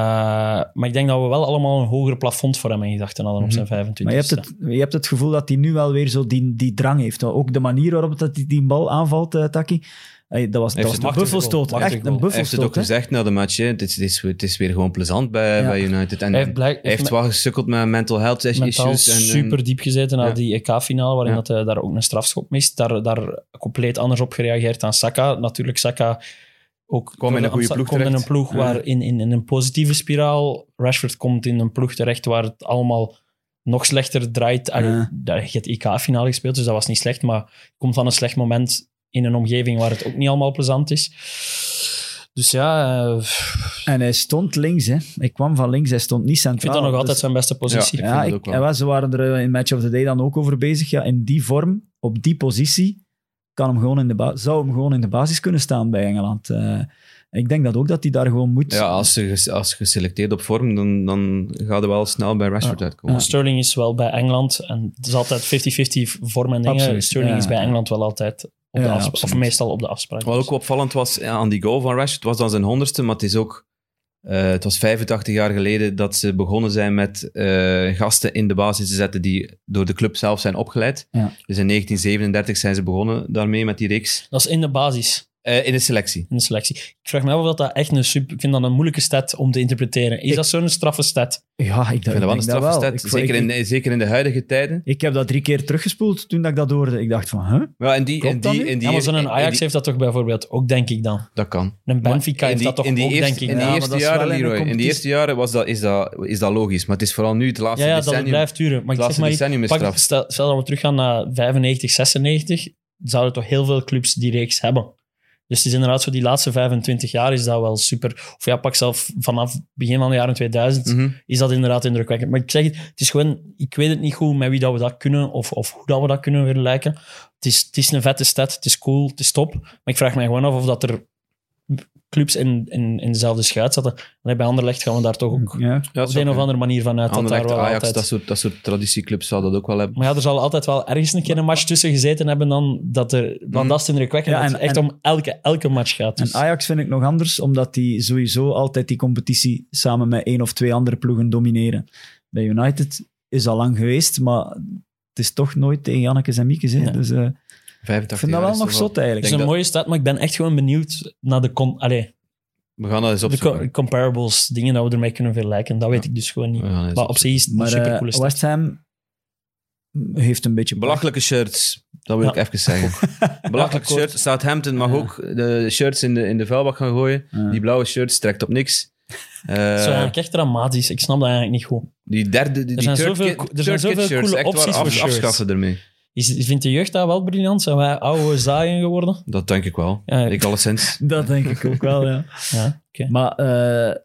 maar ik denk dat we wel allemaal een hoger plafond voor hem in gedachten hadden op Mhm. zijn 25 Maar je hebt, het, je hebt het gevoel dat hij nu wel weer zo die, die drang heeft. Ook de manier waarop dat hij die bal aanvalt, eh, Taki. Hey, dat was, dat was een buffelstoot. Echt een goal. Hij heeft het ook buffelstoot. gezegd na de match. Hè. Het, is, het, is, het is weer gewoon plezant bij, Ja. bij United. En Hij heeft, blijk- hij heeft wel gesukkeld met mental health issues. En, en- super diep gezeten na Ja. die EK-finale, waarin Ja. dat hij daar ook een strafschop mist. Daar, daar compleet anders op gereageerd dan Saka. Natuurlijk, Saka ook Kwam in een goede ploeg komt in een ploeg Ja. waar in, in, in een positieve spiraal. Rashford komt in een ploeg terecht waar het allemaal nog slechter draait. Allee, Ja. daar- Je hebt EK-finale gespeeld, dus dat was niet slecht, maar je komt van een slecht moment in een omgeving waar het ook niet allemaal plezant is. Dus ja, eh, En hij stond links. Hè. Hij kwam van links, hij stond niet ik vind centraal. dat nog Dus- altijd zijn beste positie. ik Ja, vind het ik, ook wel. en wel, ze waren er eh, in Match of the Day dan ook over bezig. Ja, in die vorm, op die positie, kan hem gewoon in de zou hem gewoon in de basis kunnen staan bij Engeland. Eh, ik denk dat ook dat hij daar gewoon moet. ja, als je, ges- als je geselecteerd op vorm, dan, dan gaat er wel snel bij Rashford uitkomen. Sterling is wel bij Engeland, en het is altijd 50-50 vorm en dingen. Absoluut, Sterling ja. is bij Engeland wel altijd op de Ja, afspraak, absoluut. of meestal op de afspraak. Wat ook opvallend was ja, aan die goal van Rashford, was dan zijn honderdste, maar het is ook... eh, het was 85 jaar geleden dat ze begonnen zijn met eh, gasten in de basis te zetten die door de club zelf zijn opgeleid. Ja. Dus in 1937 zijn ze begonnen daarmee met die reeks. Dat is in de basis, Eh, in de selectie. in de selectie. Ik vraag me af of dat echt een super... Ik vind dat een moeilijke stat om te interpreteren. Is Ik- dat zo'n straffe stat? Ja, ik, Ik vind dat wel een straffe stat. Ik- Zeker, in, zeker in de huidige tijden. ik heb dat drie keer teruggespoeld toen dat ik dat hoorde. Ik dacht van, huh? Ja, en die, en die, en die, Ja, maar zo'n en Ajax die- heeft dat toch bijvoorbeeld ook, denk ik dan. Dat kan. Een Benfica heeft die, dat toch ook, eerste, denk ik. In die eerste jaren, wel in de Leroy, in die competitie. eerste jaren was dat, is, dat, is dat logisch. Maar het is vooral nu, het laatste Ja, ja, dat decennium... blijft duren. Maar het ik zeg laatste maar, decennium is pak, straf. stel, stel dat we teruggaan naar 95, 96, zouden toch heel veel clubs die reeks hebben. Dus het is inderdaad zo, die laatste 25 jaar is dat wel super. Of ja, pak zelf vanaf begin van de jaren 2000 Mhm. is dat inderdaad indrukwekkend. Maar ik zeg het, het is gewoon, ik weet het niet goed met wie dat we dat kunnen of, of hoe dat we dat kunnen vergelijken. Het is, het is een vette stad, het is cool, het is top. Maar ik vraag me gewoon af of dat er clubs in, in, in dezelfde schuit zaten. En bij Anderlecht gaan we daar toch ook Ja. Op de een zou of andere manier van uit. Dat daar wel Ajax, altijd... dat, soort, dat soort traditieclubs zal dat ook wel hebben. Maar ja, er zal altijd wel ergens een keer een match tussen gezeten hebben dan dat er... Want Mhm. dat is indrukwekkend. Ja, dat en- het echt en- om elke, elke match gaat. En Dus. Ajax vind ik nog anders, omdat die sowieso altijd die competitie samen met één of twee andere ploegen domineren. Bij United is al lang geweest, maar het is toch nooit tegen Jannekes en Miekes. hè. Nee. Dus eh, 85 ik vind dat wel nog zot eigenlijk. Het is een mooie stad, maar ik ben echt gewoon benieuwd naar de, con allee, We gaan dat eens de opzoeken. co- comparables, dingen dat we ermee kunnen vergelijken. Dat weet ik dus gewoon niet. Maar op zich is het een Maar supercoole eh, stad. West Ham heeft een beetje... Belachelijke shirts, dat wil Ja. ik even zeggen. Belachelijke Ja, shirts. Southampton mag Ja. ook de shirts in de, in de vuilbak gaan gooien. Ja. Die blauwe shirts trekt op niks. Eh, Dat is eigenlijk echt dramatisch. Ik snap dat eigenlijk niet goed. die derde, die, zijn zoveel co- er zijn zoveel shirts, coole echt waar, opties voor af- shirts. afschaffen ermee. Is, vindt de jeugd dat wel briljant? Zijn wij oude zaaien geworden? Dat denk ik wel. Ja. Ik alleszins. Dat denk ik ook wel, ja. Ja. Maar eh,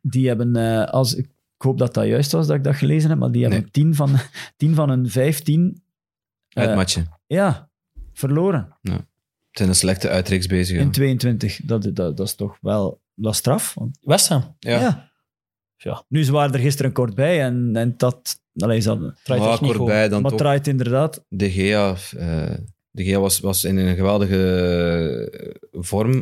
die hebben, eh, als ik, hoop dat dat juist was dat ik dat gelezen heb, maar die hebben Nee. 10 van, 10 van hun 15 eh, Uitmatchen. ja, verloren Het zijn een slechte uitreeks bezig. ja. in 22. Dat, dat, dat is toch wel dat is straf. Want, West Ham. Ja. ja. Ja. Nu, ze waren er gisteren kort bij en, en dat... Allee, ze Draait niet goed. Corbij dan maar draait inderdaad... De Gea, eh, de Gea was, was in een geweldige eh, vorm,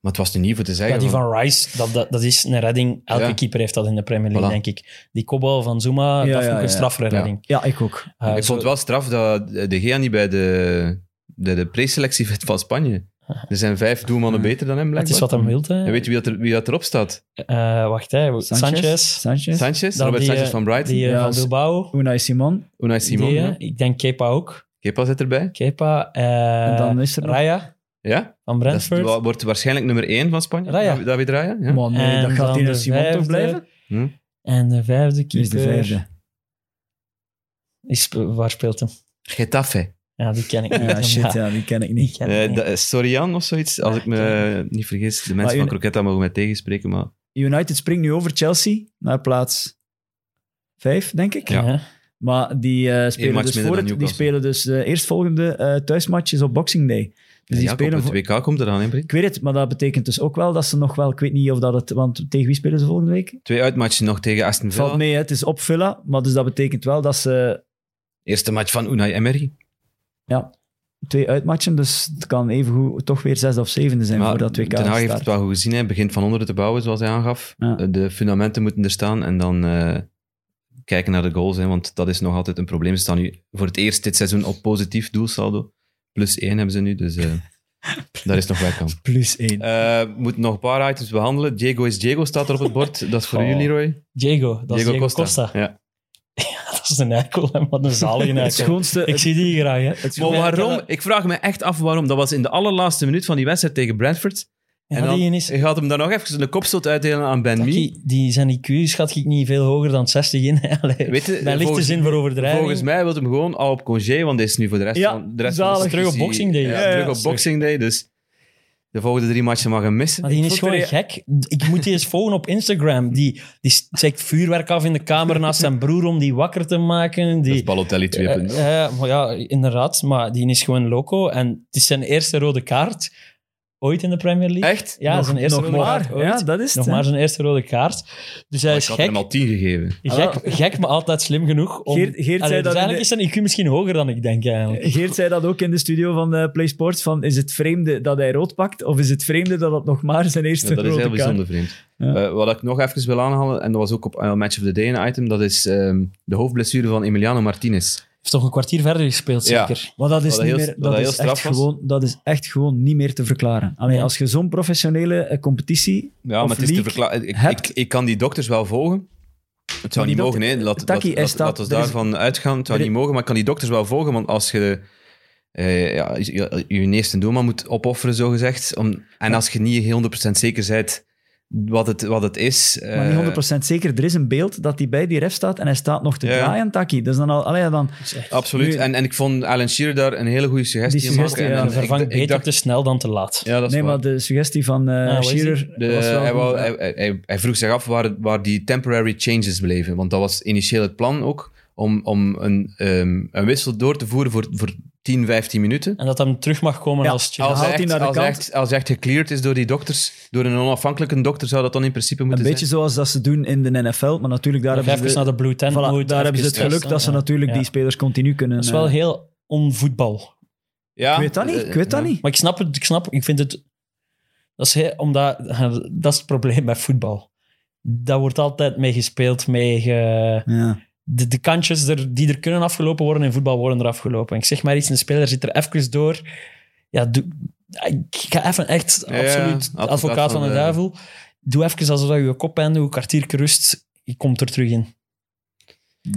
maar het was er niet voor te zeggen. Ja, die van- van Rice, dat, dat, dat is een redding. Elke Ja. keeper heeft dat in de Premier League, Voilà. denk ik. Die kopbal van Zuma, Ja, dat vond ik een ja. straffere Ja. redding. Ja, ik ook. Eh, ik zo- vond het wel straf dat De Gea niet bij de, de, de preselectie van Spanje. Er zijn vijf doelmannen Ja. beter dan hem, Het blijkbaar. is wat hem wil, hè. En weet je wie, dat er, wie dat erop staat? Eh, wacht, hè. Sanchez. Sanchez. Sanchez, Dan Robert die, Sanchez eh, van Brighton. Die eh, Ja, van Bilbao. Unai Simon. Unai Simon. Die, eh, ja. Ik denk Kepa ook. Kepa zit erbij. Kepa. eh, En dan is er nog- Raya Ja, van dat is- Brentford. wordt waarschijnlijk nummer één van Spanje. Raya. David- David Raya. Ja. Maar nee, En dat gaat dan in de Simon toch blijven? Hm? En de vijfde Wie is de keeper. vijfde? Is, waar speelt hem? Getafe. Ja, die ken ik niet. Ja, shit, ja, die ken ik Die niet. ken ik Eh, niet. is Sorian of zoiets, als Ja, ik me niet vergis. De mensen van Croquetta mogen mij tegenspreken, maar United springt nu over Chelsea naar plaats vijf, denk ik. Ja. Maar die, eh, spelen, match dus voor het, die spelen dus de eerstvolgende eh thuismatches op Boxing Day. Dus die spelen op voor- het WK komt er dan in, Brie. Ik weet het, maar dat betekent dus ook wel dat ze nog wel... Ik weet niet of dat het... Want tegen wie spelen ze volgende week? Twee uitmatchen nog tegen Aston Villa. valt mee, hè, het is op Villa. Maar dus dat betekent wel dat ze Eerste match van Unai Emery. Twee uitmatchen... Dus het kan evengoed toch weer zesde of zevende zijn Maar voor dat WK Ten Hag heeft het wel goed gezien. Hij begint van onder te bouwen, zoals hij aangaf. Ja. Eh, De fundamenten moeten er staan en dan eh, kijken naar de goals. Hè, want dat is nog altijd een probleem. Ze staan nu voor het eerst dit seizoen op positief doelsaldo. Plus één hebben ze nu, dus eh, daar is nog werk aan. Plus één. Eh, we moeten nog een paar items behandelen. Diego is Diego staat er op het bord. Dat is voor Oh. jullie, Roy. Diego, dat is Diego Costa. Ja. Dat is een eikel, hè. wat een zalige het eikel. schoonste... Ik het- zie die graag, hè. het Maar waarom? Ik vraag me echt af waarom. Dat was in de allerlaatste minuut van die wedstrijd tegen Brentford. Ja, en dan die is... gaat hem dan nog even een kopstoot uitdelen aan Ben Mee. Die, zijn IQ schat ik niet veel hoger dan 60 in. Allee, Weet je, Daar ligt de zin voor overdrijving. Volgens mij wil hem gewoon al op congé, want hij is nu voor de rest Ja, van de rest zalig. van de Terug op Boxing Day. Ja, Ja, ja, terug op. Boxing Day, dus de volgende drie matchen mag hem missen. Maar die is gewoon gek. Ik moet die eens volgen op Instagram. Die, die steekt vuurwerk af in de kamer naast zijn broer om die wakker te maken. Die, Dat is Balotelli 2.0. Eh, eh, maar ja, inderdaad. Maar die is gewoon loco. En het is zijn eerste rode kaart ooit in de Premier League. Echt? Ja, nog, zijn eerste nog rode maar. kaart ooit. Ja, dat is Nog het. maar zijn eerste rode kaart. Dus hij is ik had gek, hem al 10 gegeven. gek, gek, maar altijd slim genoeg. Om, Geert- Geert Allee, zei dus dat eigenlijk de- is zijn IQ misschien hoger dan ik denk eigenlijk. Geert zei dat ook in de studio van eh, Play Sports. Van, is het vreemde dat hij rood pakt? Of is het vreemde dat het nog maar zijn eerste Ja, dat is rode heel kaart bijzonder, vriend. Ja. Eh, wat ik nog even wil aanhalen, en dat was ook op eh, Match of the Day een item, dat is ehm, de hoofdblessure van Emiliano Martinez. Heeft toch een kwartier verder gespeeld, Ja. zeker? Maar dat is, Wat dat niet heel- meer, wat dat, dat is heel straf echt was. gewoon, dat is echt gewoon niet meer te verklaren. Alleen Nee. als je zo'n professionele eh, competitie Ja, of maar het is te league verklaren. Ik, hebt- ik, ik kan die dokters wel volgen. Het zou die niet dokter- mogen, hè. Laat, Taki, laat, hij laat, staat- laat ons er is- daarvan uitgaan. Het zou er- niet mogen, maar ik kan die dokters wel volgen, want als je eh, ja, je, je, je eerste doelman moet opofferen, zogezegd, om, en als je niet 100% zeker bent wat het, wat het is... eh, maar niet 100% zeker. Er is een beeld dat hij bij die ref staat en hij staat nog te Ja. draaien, Taki. Dus dan al, allee, dan, Absoluut. Nu- En, en ik vond Alan Shearer daar een hele goede suggestie Die in maken. ja. En, vervangt beter dacht, te snel dan te laat. ja, dat is nee, waar. maar de suggestie van eh wat is die? Shearer De- was wel hij, wou- ja. hij, hij- hij, hij vroeg zich af waar, waar die temporary changes bleven. Want dat was initieel het plan ook, om, om een, ehm, een wissel door te voeren voor, voor 10, 15 minuten. En dat hem terug mag komen Ja, als Als Chelsea. hij, echt, naar de als, hij kant. echt, als hij echt gecleared is door die dokters, door een onafhankelijke dokter, zou dat dan in principe Een moeten beetje zoals dat ze doen in de NFL, maar natuurlijk daar hebben ze, naar de, Blue Tent voilà, moet. daar hebben ze het geluk dat ze ja. natuurlijk Ja. die spelers continu kunnen... Dat is wel eh, heel onvoetbal. zijn? Ja, Ik weet dat niet, ik weet dat ja. niet. Maar ik snap het, ik snap, ik vind het... Dat is, heel, omdat, dat is het probleem bij voetbal. Daar wordt altijd mee gespeeld, mee ge- Ja. De, de kantjes er, die er kunnen afgelopen worden in voetbal worden er afgelopen. Ik zeg maar iets, een speler zit er even door. Ja, doe, ik ga even echt Ja, absoluut advocaat advocaat van van de duivel. Doe even alsof je je kop aan doet, een kwartiertje rust. Je komt er terug in.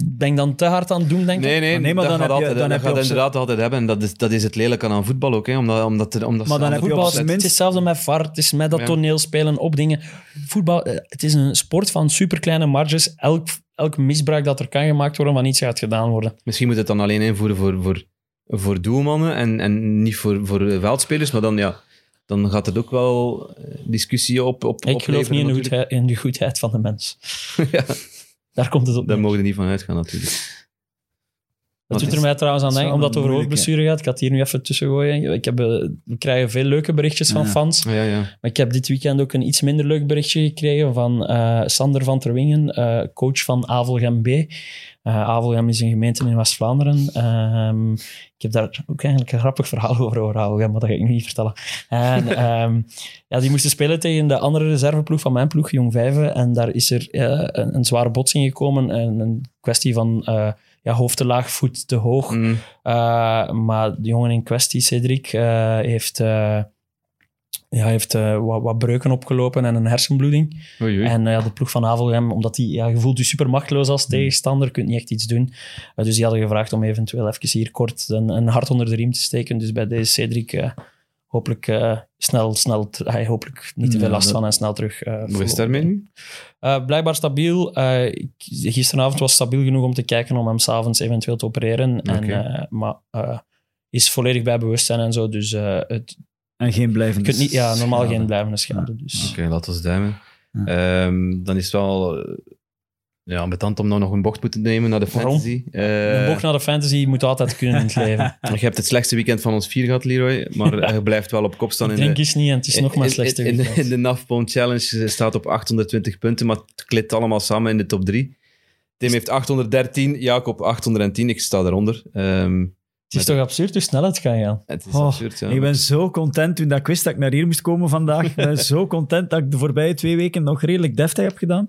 Ben ik dan te hard aan het doen, denk ik? Nee, nee, Maar nee, maar dat dan gaat heb je- altijd, dan dat heb je gaat inderdaad altijd hebben. En dat is, dat is het lelijke aan voetbal ook. Hè, omdat, omdat, omdat Maar dan heb je Voetbal zijn het is hetzelfde met VAR, het is met dat Ja. toneelspelen op dingen. Voetbal, eh, het is een sport van superkleine marges. Elk, elk misbruik dat er kan gemaakt worden van iets gaat gedaan worden. Misschien moet het dan alleen invoeren voor, voor, voor doelmannen en, en niet voor, voor veldspelers. Maar dan, ja, dan gaat het ook wel eh, discussie op, op Ik geloof niet in de, goedheid, in de goedheid van de mens. ja. Daar komt het op. Daar mogen we niet van uitgaan natuurlijk. Dat Wat doet er mij trouwens aan denken, omdat het over hoofdblessure gaat. Ik had hier nu even tussen gooien. Ik heb, eh, we krijgen veel leuke berichtjes van Ja. fans. Ja, ja. Maar ik heb dit weekend ook een iets minder leuk berichtje gekregen van eh, Sander van Terwingen, eh, coach van Avelgem B. Eh Avelgem is een gemeente in West-Vlaanderen. Ehm, ik heb daar ook eigenlijk een grappig verhaal over, over Avelgem, maar dat ga ik nu niet vertellen. En, ehm, ja, die moesten spelen tegen de andere reserveploeg van mijn ploeg, Jong Vijven. En daar is er eh, een, een zware botsing gekomen. En een kwestie van eh, ja, hoofd te laag, voet te hoog. Mm. Uh, maar de jongen in kwestie, Cedric, uh, heeft, uh, ja, heeft wat, wat, breuken opgelopen en een hersenbloeding. Oei, oei. En ja, de ploeg van Avelgem, omdat hij ja, je voelt je super machteloos als tegenstander, kunt niet echt iets doen. Dus die hadden gevraagd om eventueel even hier kort een, een hart onder de riem te steken. Dus bij deze Cedric hopelijk uh, snel, snel hij hopelijk niet te veel last van en snel terug. Uh, Hoe is het daarmee nu? Uh, blijkbaar stabiel. Uh, ik, gisteravond was stabiel genoeg om te kijken om hem s'avonds eventueel te opereren. Okay. En, uh, maar is volledig bij bewustzijn en zo. Dus het, en geen blijvende kunt niet, Ja, normaal schade. geen blijvende schade. Dus. Oké, okay, laten we duimen. Ja. Um, dan is het wel ja, ambetant om nou nog een bocht moeten nemen naar de fantasy. Uh, een bocht naar de fantasy moet altijd kunnen in het leven. je hebt het slechtste weekend van ons vier gehad, Leroy, maar je blijft wel op kop staan. Ik in denk de, is niet en het is nog maar slechtste in, in, weekend. in de NAFPON Challenge staat op 820 punten, maar het klikt allemaal samen in de top 3. Tim heeft 813, Jacob 810, ik sta daaronder. Um, het is toch absurd hoe snel het kan gaan? Het is oh, absurd, ja. Ik ben zo content toen dat ik wist dat ik naar hier moest komen vandaag. Ik ben zo content dat ik de voorbije twee weken nog redelijk deftig heb gedaan.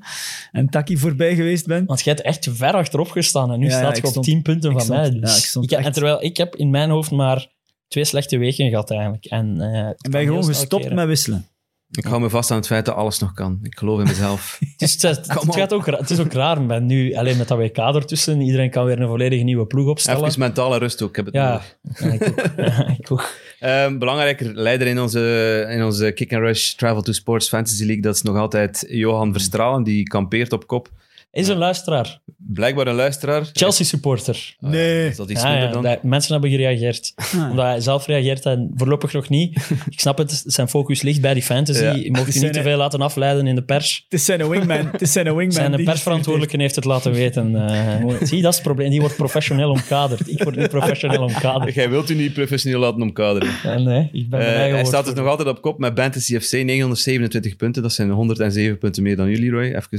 En Taki voorbij geweest ben. Want jij hebt echt ver achterop gestaan en nu Ja, staat ja, je op 10 punten van stond, mij. Dus. ja, ik stond ik, en terwijl ik heb in mijn hoofd maar twee slechte weken gehad eigenlijk. En, uh, En ben je gewoon gestopt met wisselen. Ik hou me vast aan het feit dat alles nog kan. Ik geloof in mezelf. het, is, het, gaat ook, het is ook raar, maar nu alleen met dat WK ertussen, iedereen kan weer een volledige nieuwe ploeg opstellen. Even mentale rust ook, ik heb het ja, ik ook. ja, ik ook. Um, belangrijker leider in onze, in onze Kick and Rush Travel to Sports Fantasy League, dat is nog altijd Johan Verstralen, die kampeert op kop. Is een luisteraar. Blijkbaar een luisteraar. Chelsea-supporter. Uh, Nee. Is dat iets Ja, minder ja, dan? dat- mensen hebben gereageerd. Omdat hij zelf reageert en voorlopig nog niet. Ik snap het, zijn focus ligt bij die fantasy. Ja. Je mocht je Zijn niet te veel laten afleiden in de pers. Het is zijn wingman. Het is zijn wingman. Zijn de die persverantwoordelijke heeft het laten weten. Eh, zie, dat is het probleem. Die wordt professioneel omkaderd. Ik word niet professioneel omkaderd. Jij wilt u niet professioneel laten omkaderen. Eh, nee, ik ben mijn Uh, eigen hij staat dus woordvoerder. nog altijd op kop met Fantasy FC, 927 punten. Dat zijn 107 punten meer dan u, Leroy. Even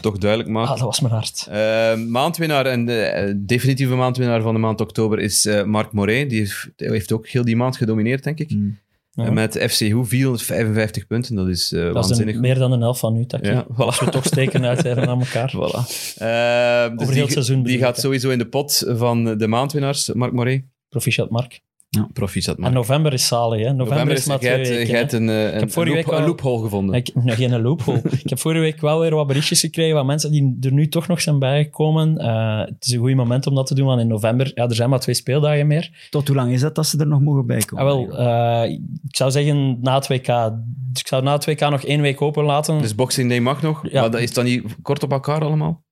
toch duidelijk maken. Ah, dat was mijn hart. Uh, maandwinnaar en de uh, definitieve maandwinnaar van de maand oktober is uh, Mark Moret. Die heeft, die heeft ook heel die maand gedomineerd, denk ik. Mm. Ja. Met FC Hoe 455 punten. Dat is uh, Dat is waanzinnig. een, meer dan een helft van nu, Taki. Ja, voilà. Als we toch steken uitdelen aan elkaar. Voilà. Uh, dus heel die, seizoen die gaat ik, sowieso in de pot van de maandwinnaars, Mark Moret. Proficiat, Mark. Proficiat, En november is zalig, hè? November, November is maar twee weken, hebt een, al- loophole gevonden. Ik, nee, geen loophole. ik heb vorige week wel weer wat berichtjes gekregen van mensen die er nu toch nog zijn bijgekomen. Uh, het is een goed moment om dat te doen, want in november, ja, er zijn maar twee speeldagen meer. Tot hoe lang is dat dat ze er nog mogen bij komen? Ah, wel, uh, ik zou zeggen na het WK. Dus ik zou na het WK nog één week open laten. Dus Boxing Day mag nog, Ja. maar dat is dan niet kort op elkaar allemaal?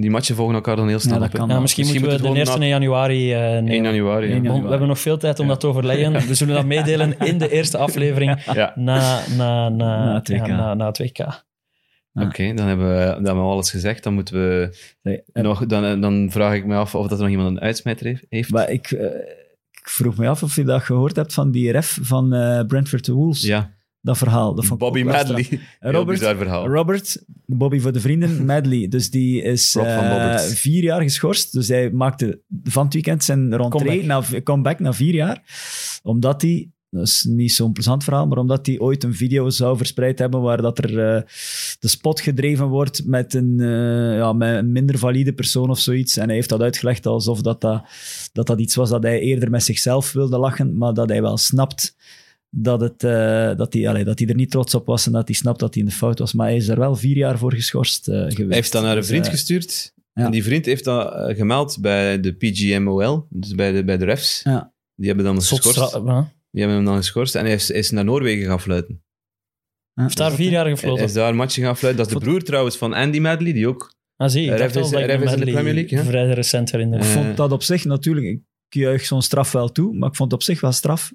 Die matchen volgen elkaar dan heel snel Ja, dat op, hè? kan. ja, misschien, misschien moeten we de moeten we eerste gewoon in januari uh, 1 nemen. januari. ja. 1 januari. We hebben nog veel tijd om dat te overleggen. We zullen dat meedelen in de eerste aflevering Ja. na, na, na, Na het WK. ja, na, na het WK. Oké, dan, hebben we, dan hebben we alles gezegd. Dan, moeten we Nee, eh, nog, dan, dan vraag ik me af of dat er nog iemand een uitsmijter heeft. Maar ik, eh, ik vroeg me af of je dat gehoord hebt van die ref van eh, Brentford Wolves. Ja, Dat verhaal. Dat vond Bobby Madley. Robert, verhaal. Robert, Bobby voor de vrienden, Madley. Dus die is eh, vier jaar geschorst. Dus hij maakte van het weekend zijn rentree, Comeback. na, comeback na vier jaar. Omdat hij, dat is niet zo'n plezant verhaal, maar omdat hij ooit een video zou verspreid hebben waar dat er eh, de spot gedreven wordt met een, eh, ja, met een minder valide persoon of zoiets. En hij heeft dat uitgelegd alsof dat, dat, dat, dat iets was dat hij eerder met zichzelf wilde lachen, maar dat hij wel snapt dat, het, eh, dat, hij, allee, dat hij er niet trots op was en dat hij snapt dat hij in de fout was. Maar hij is er wel vier jaar voor geschorst eh, geweest. Hij heeft dat naar een Dus, vriend eh, gestuurd. ja. En die vriend heeft dat gemeld bij de PGMOL, dus bij de, bij de refs. Ja. Die hebben dan geschorst. Die hebben hem dan geschorst en hij is, is naar Noorwegen gaan fluiten. ja. heeft daar vier jaar Hij gefloten. is daar een matchje gaan fluiten. Dat is de broer trouwens van Andy Madley, die ook... Ah, zie, ik dacht is- al dat is in de Medley Premier League, hè? vrij recent herinner. Ik vond dat op zich natuurlijk... Ik ik juich zo'n straf wel toe, maar ik vond het op zich wel straf.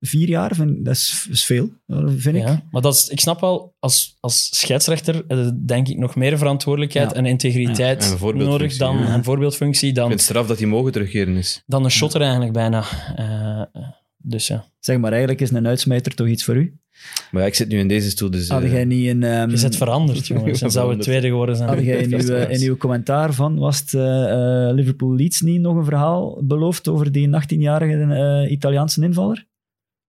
Vier jaar, vind, dat is, is veel, vind ik. Ja, maar dat is, ik snap wel, als, als scheidsrechter eh, denk ik nog meer verantwoordelijkheid Ja. en integriteit Ja, en nodig dan ja. een voorbeeldfunctie, Ik dan, vind het straf dat hij mogen terugkeren is. dan een shotter eigenlijk bijna. Eh, dus ja. Zeg maar, eigenlijk is een uitsmijter toch iets voor u? Maar ja, ik zit nu in deze stoel, dus... Had eh, jij niet een... ehm, Je zit veranderd, jongens. Dan zou het tweede geworden zijn. Had jij in uw, waar. in uw commentaar van, was het eh, eh, Liverpool-Leeds niet nog een verhaal beloofd over die 18-jarige eh, Italiaanse invaller?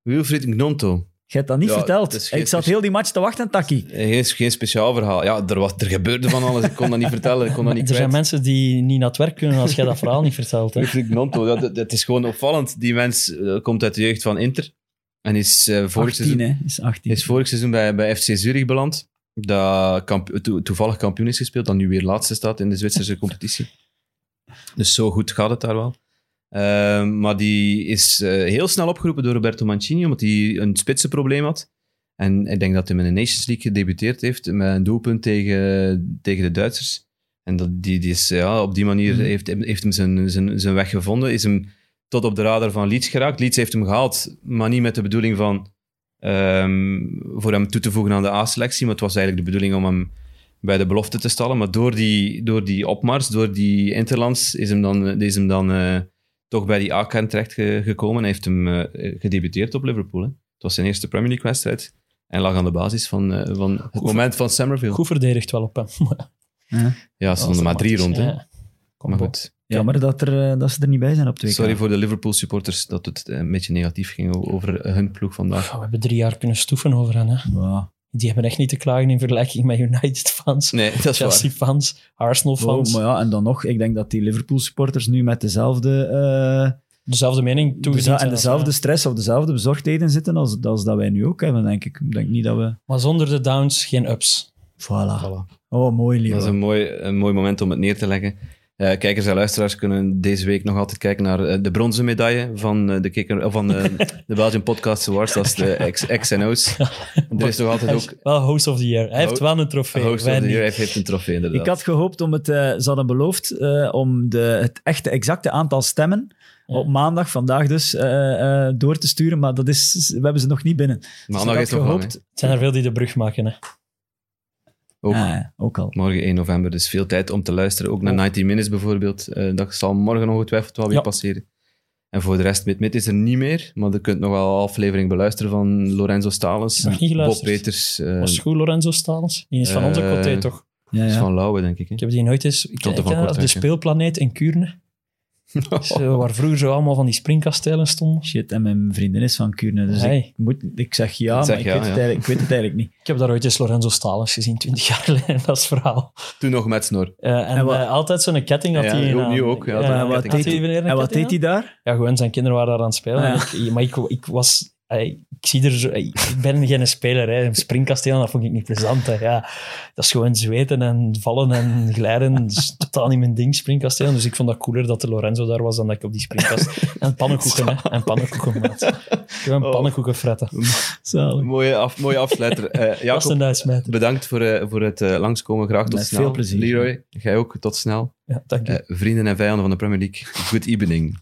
Wilfried Gnonto. Je hebt dat niet Ja, verteld. geen Ik zat heel die match te wachten, Taki. Geen, geen speciaal verhaal. Ja, er, was, er gebeurde van alles. Ik kon dat niet vertellen. Ik kon dat niet er zijn mensen die niet naar het werk kunnen als jij dat verhaal niet vertelt. Hè. Wilfried Gnonto, ja, dat, dat is gewoon opvallend. Die mens komt uit de jeugd van Inter. En is eh, vorig 18, seizoen, hè. Is 18. is vorig seizoen bij, bij FC Zurich beland. Dat kamp- to- toevallig kampioen is gespeeld. Dat nu weer laatste staat in de Zwitserse competitie. Dus zo goed gaat het daar wel. Ehm, maar die is eh, heel snel opgeroepen door Roberto Mancini, omdat hij een spitsenprobleem had. En ik denk dat hij met de Nations League gedebuteerd heeft met een doelpunt tegen, tegen de Duitsers. En dat, die, die is, ja, op die manier Mhm. heeft, heeft hem zijn, zijn, zijn weg gevonden. Is hem tot op de radar van Leeds geraakt. Leeds heeft hem gehaald, maar niet met de bedoeling van ehm, voor hem toe te voegen aan de A-selectie. Maar het was eigenlijk de bedoeling om hem bij de belofte te stallen. Maar door die, door die opmars, door die interlands, is hem dan, is hem dan eh, toch bij die A-kern terecht ge- gekomen. Hij heeft hem eh, gedebuteerd op Liverpool. Hè. Het was zijn eerste Premier League-wedstrijd. En lag aan de basis van, eh, van het Goed. moment van Somerville. Goed verdedigd wel op hem. Ja. Ja, ze stonden maar drie rond. Hè. Ja. Kom Maar op. goed. Jammer dat, er, eh, dat ze er niet bij zijn op twee Sorry voor de Liverpool-supporters dat het eh, een beetje negatief ging over hun ploeg vandaag. Oh, we hebben drie jaar kunnen stoeven over hen. Hè. Ja. Die hebben echt niet te klagen in vergelijking met United-fans, Nee, dat is waar. Chelsea-fans, Arsenal-fans. Oh, maar ja, en dan nog, ik denk dat die Liverpool-supporters nu met dezelfde, eh, Dezelfde mening toegezien en dezelfde stress of dezelfde bezorgdheden zitten als, als dat wij nu ook hebben, denk ik. Ik denk niet dat we... Maar zonder de downs geen ups. Voilà. Voilà. Oh, mooi, lieve. Dat is een mooi, een mooi moment om het neer te leggen. Eh, kijkers en luisteraars kunnen deze week nog altijd kijken naar eh, de bronzen medaille van, eh, de, kikker, of van eh, de Belgian Podcast Awards. Dat is de X, X en O's. Er is nog altijd ook wel host of the year. Hij heeft wel een trofee. host wij of the year. Hij heeft een trofee, inderdaad. Ik had gehoopt om het, ze hadden beloofd, eh, om de, het echte exacte aantal stemmen Ja. op maandag, vandaag dus, eh, eh, door te sturen, maar dat is, we hebben ze nog niet binnen. Dus Maandag ik is had nog lang, gehoopt, Het zijn er veel die de brug maken. Hè. Ook. Ah, ja, ook al. Morgen 1 november, dus veel tijd om te luisteren. Ook naar Oh. 90 Minutes bijvoorbeeld. Eh, dat zal morgen ongetwijfeld wel weer Ja. passeren. En voor de rest, Mid Mid is er niet meer. Maar je kunt nog wel een aflevering beluisteren van Lorenzo Stalens, Bob geluisterd. Peters. eh, Was het goed, Lorenzo Stalens? Die is van onze coté, toch? Ja, is ja. van Lauwe, denk ik. Hè? Ik heb die nooit eens... Ik, Tante ik van ken dat, de hè. speelplaneet in Kuurne. Waar vroeger zo allemaal van die springkastelen stonden. Shit, en mijn vriendin is van Kuurne, dus Hey. ik, moet, ik zeg ja, Ik zeg maar ik, ja, weet het ja. eigenlijk, ik weet het eigenlijk niet. Ik heb daar ooit eens Lorenzo Stalens gezien, twintig jaar geleden. Dat is het verhaal. Toen nog met snor. Eh, en En wat- eh, altijd zo'n ketting had Ja, hij aan. nu ook, ja. Ja, En wat deed hij- daar? Ja, gewoon zijn kinderen waren daar aan het spelen. Ah, ja. En ik, maar ik, ik was... Ik zie er zo... Ik ben geen speler, hè. Een springkasteel, dat vond ik niet plezant, hè. Ja, dat is gewoon zweten en vallen en glijden. Dat is totaal niet mijn ding, springkasteel. Dus ik vond dat cooler dat de Lorenzo daar was dan dat ik op die springkast... En pannenkoeken, hè. En pannenkoeken, maat. Gewoon Oh. pannenkoeken fretten. Zalig. Mooie, af, mooie afsluiter. Jacob, uitsmijter. bedankt voor, eh, voor het eh, langskomen. Graag tot Met snel. veel plezier. Leroy, jij ook. Tot snel. Ja, dank je. Vrienden en vijanden van de Premier League, good evening.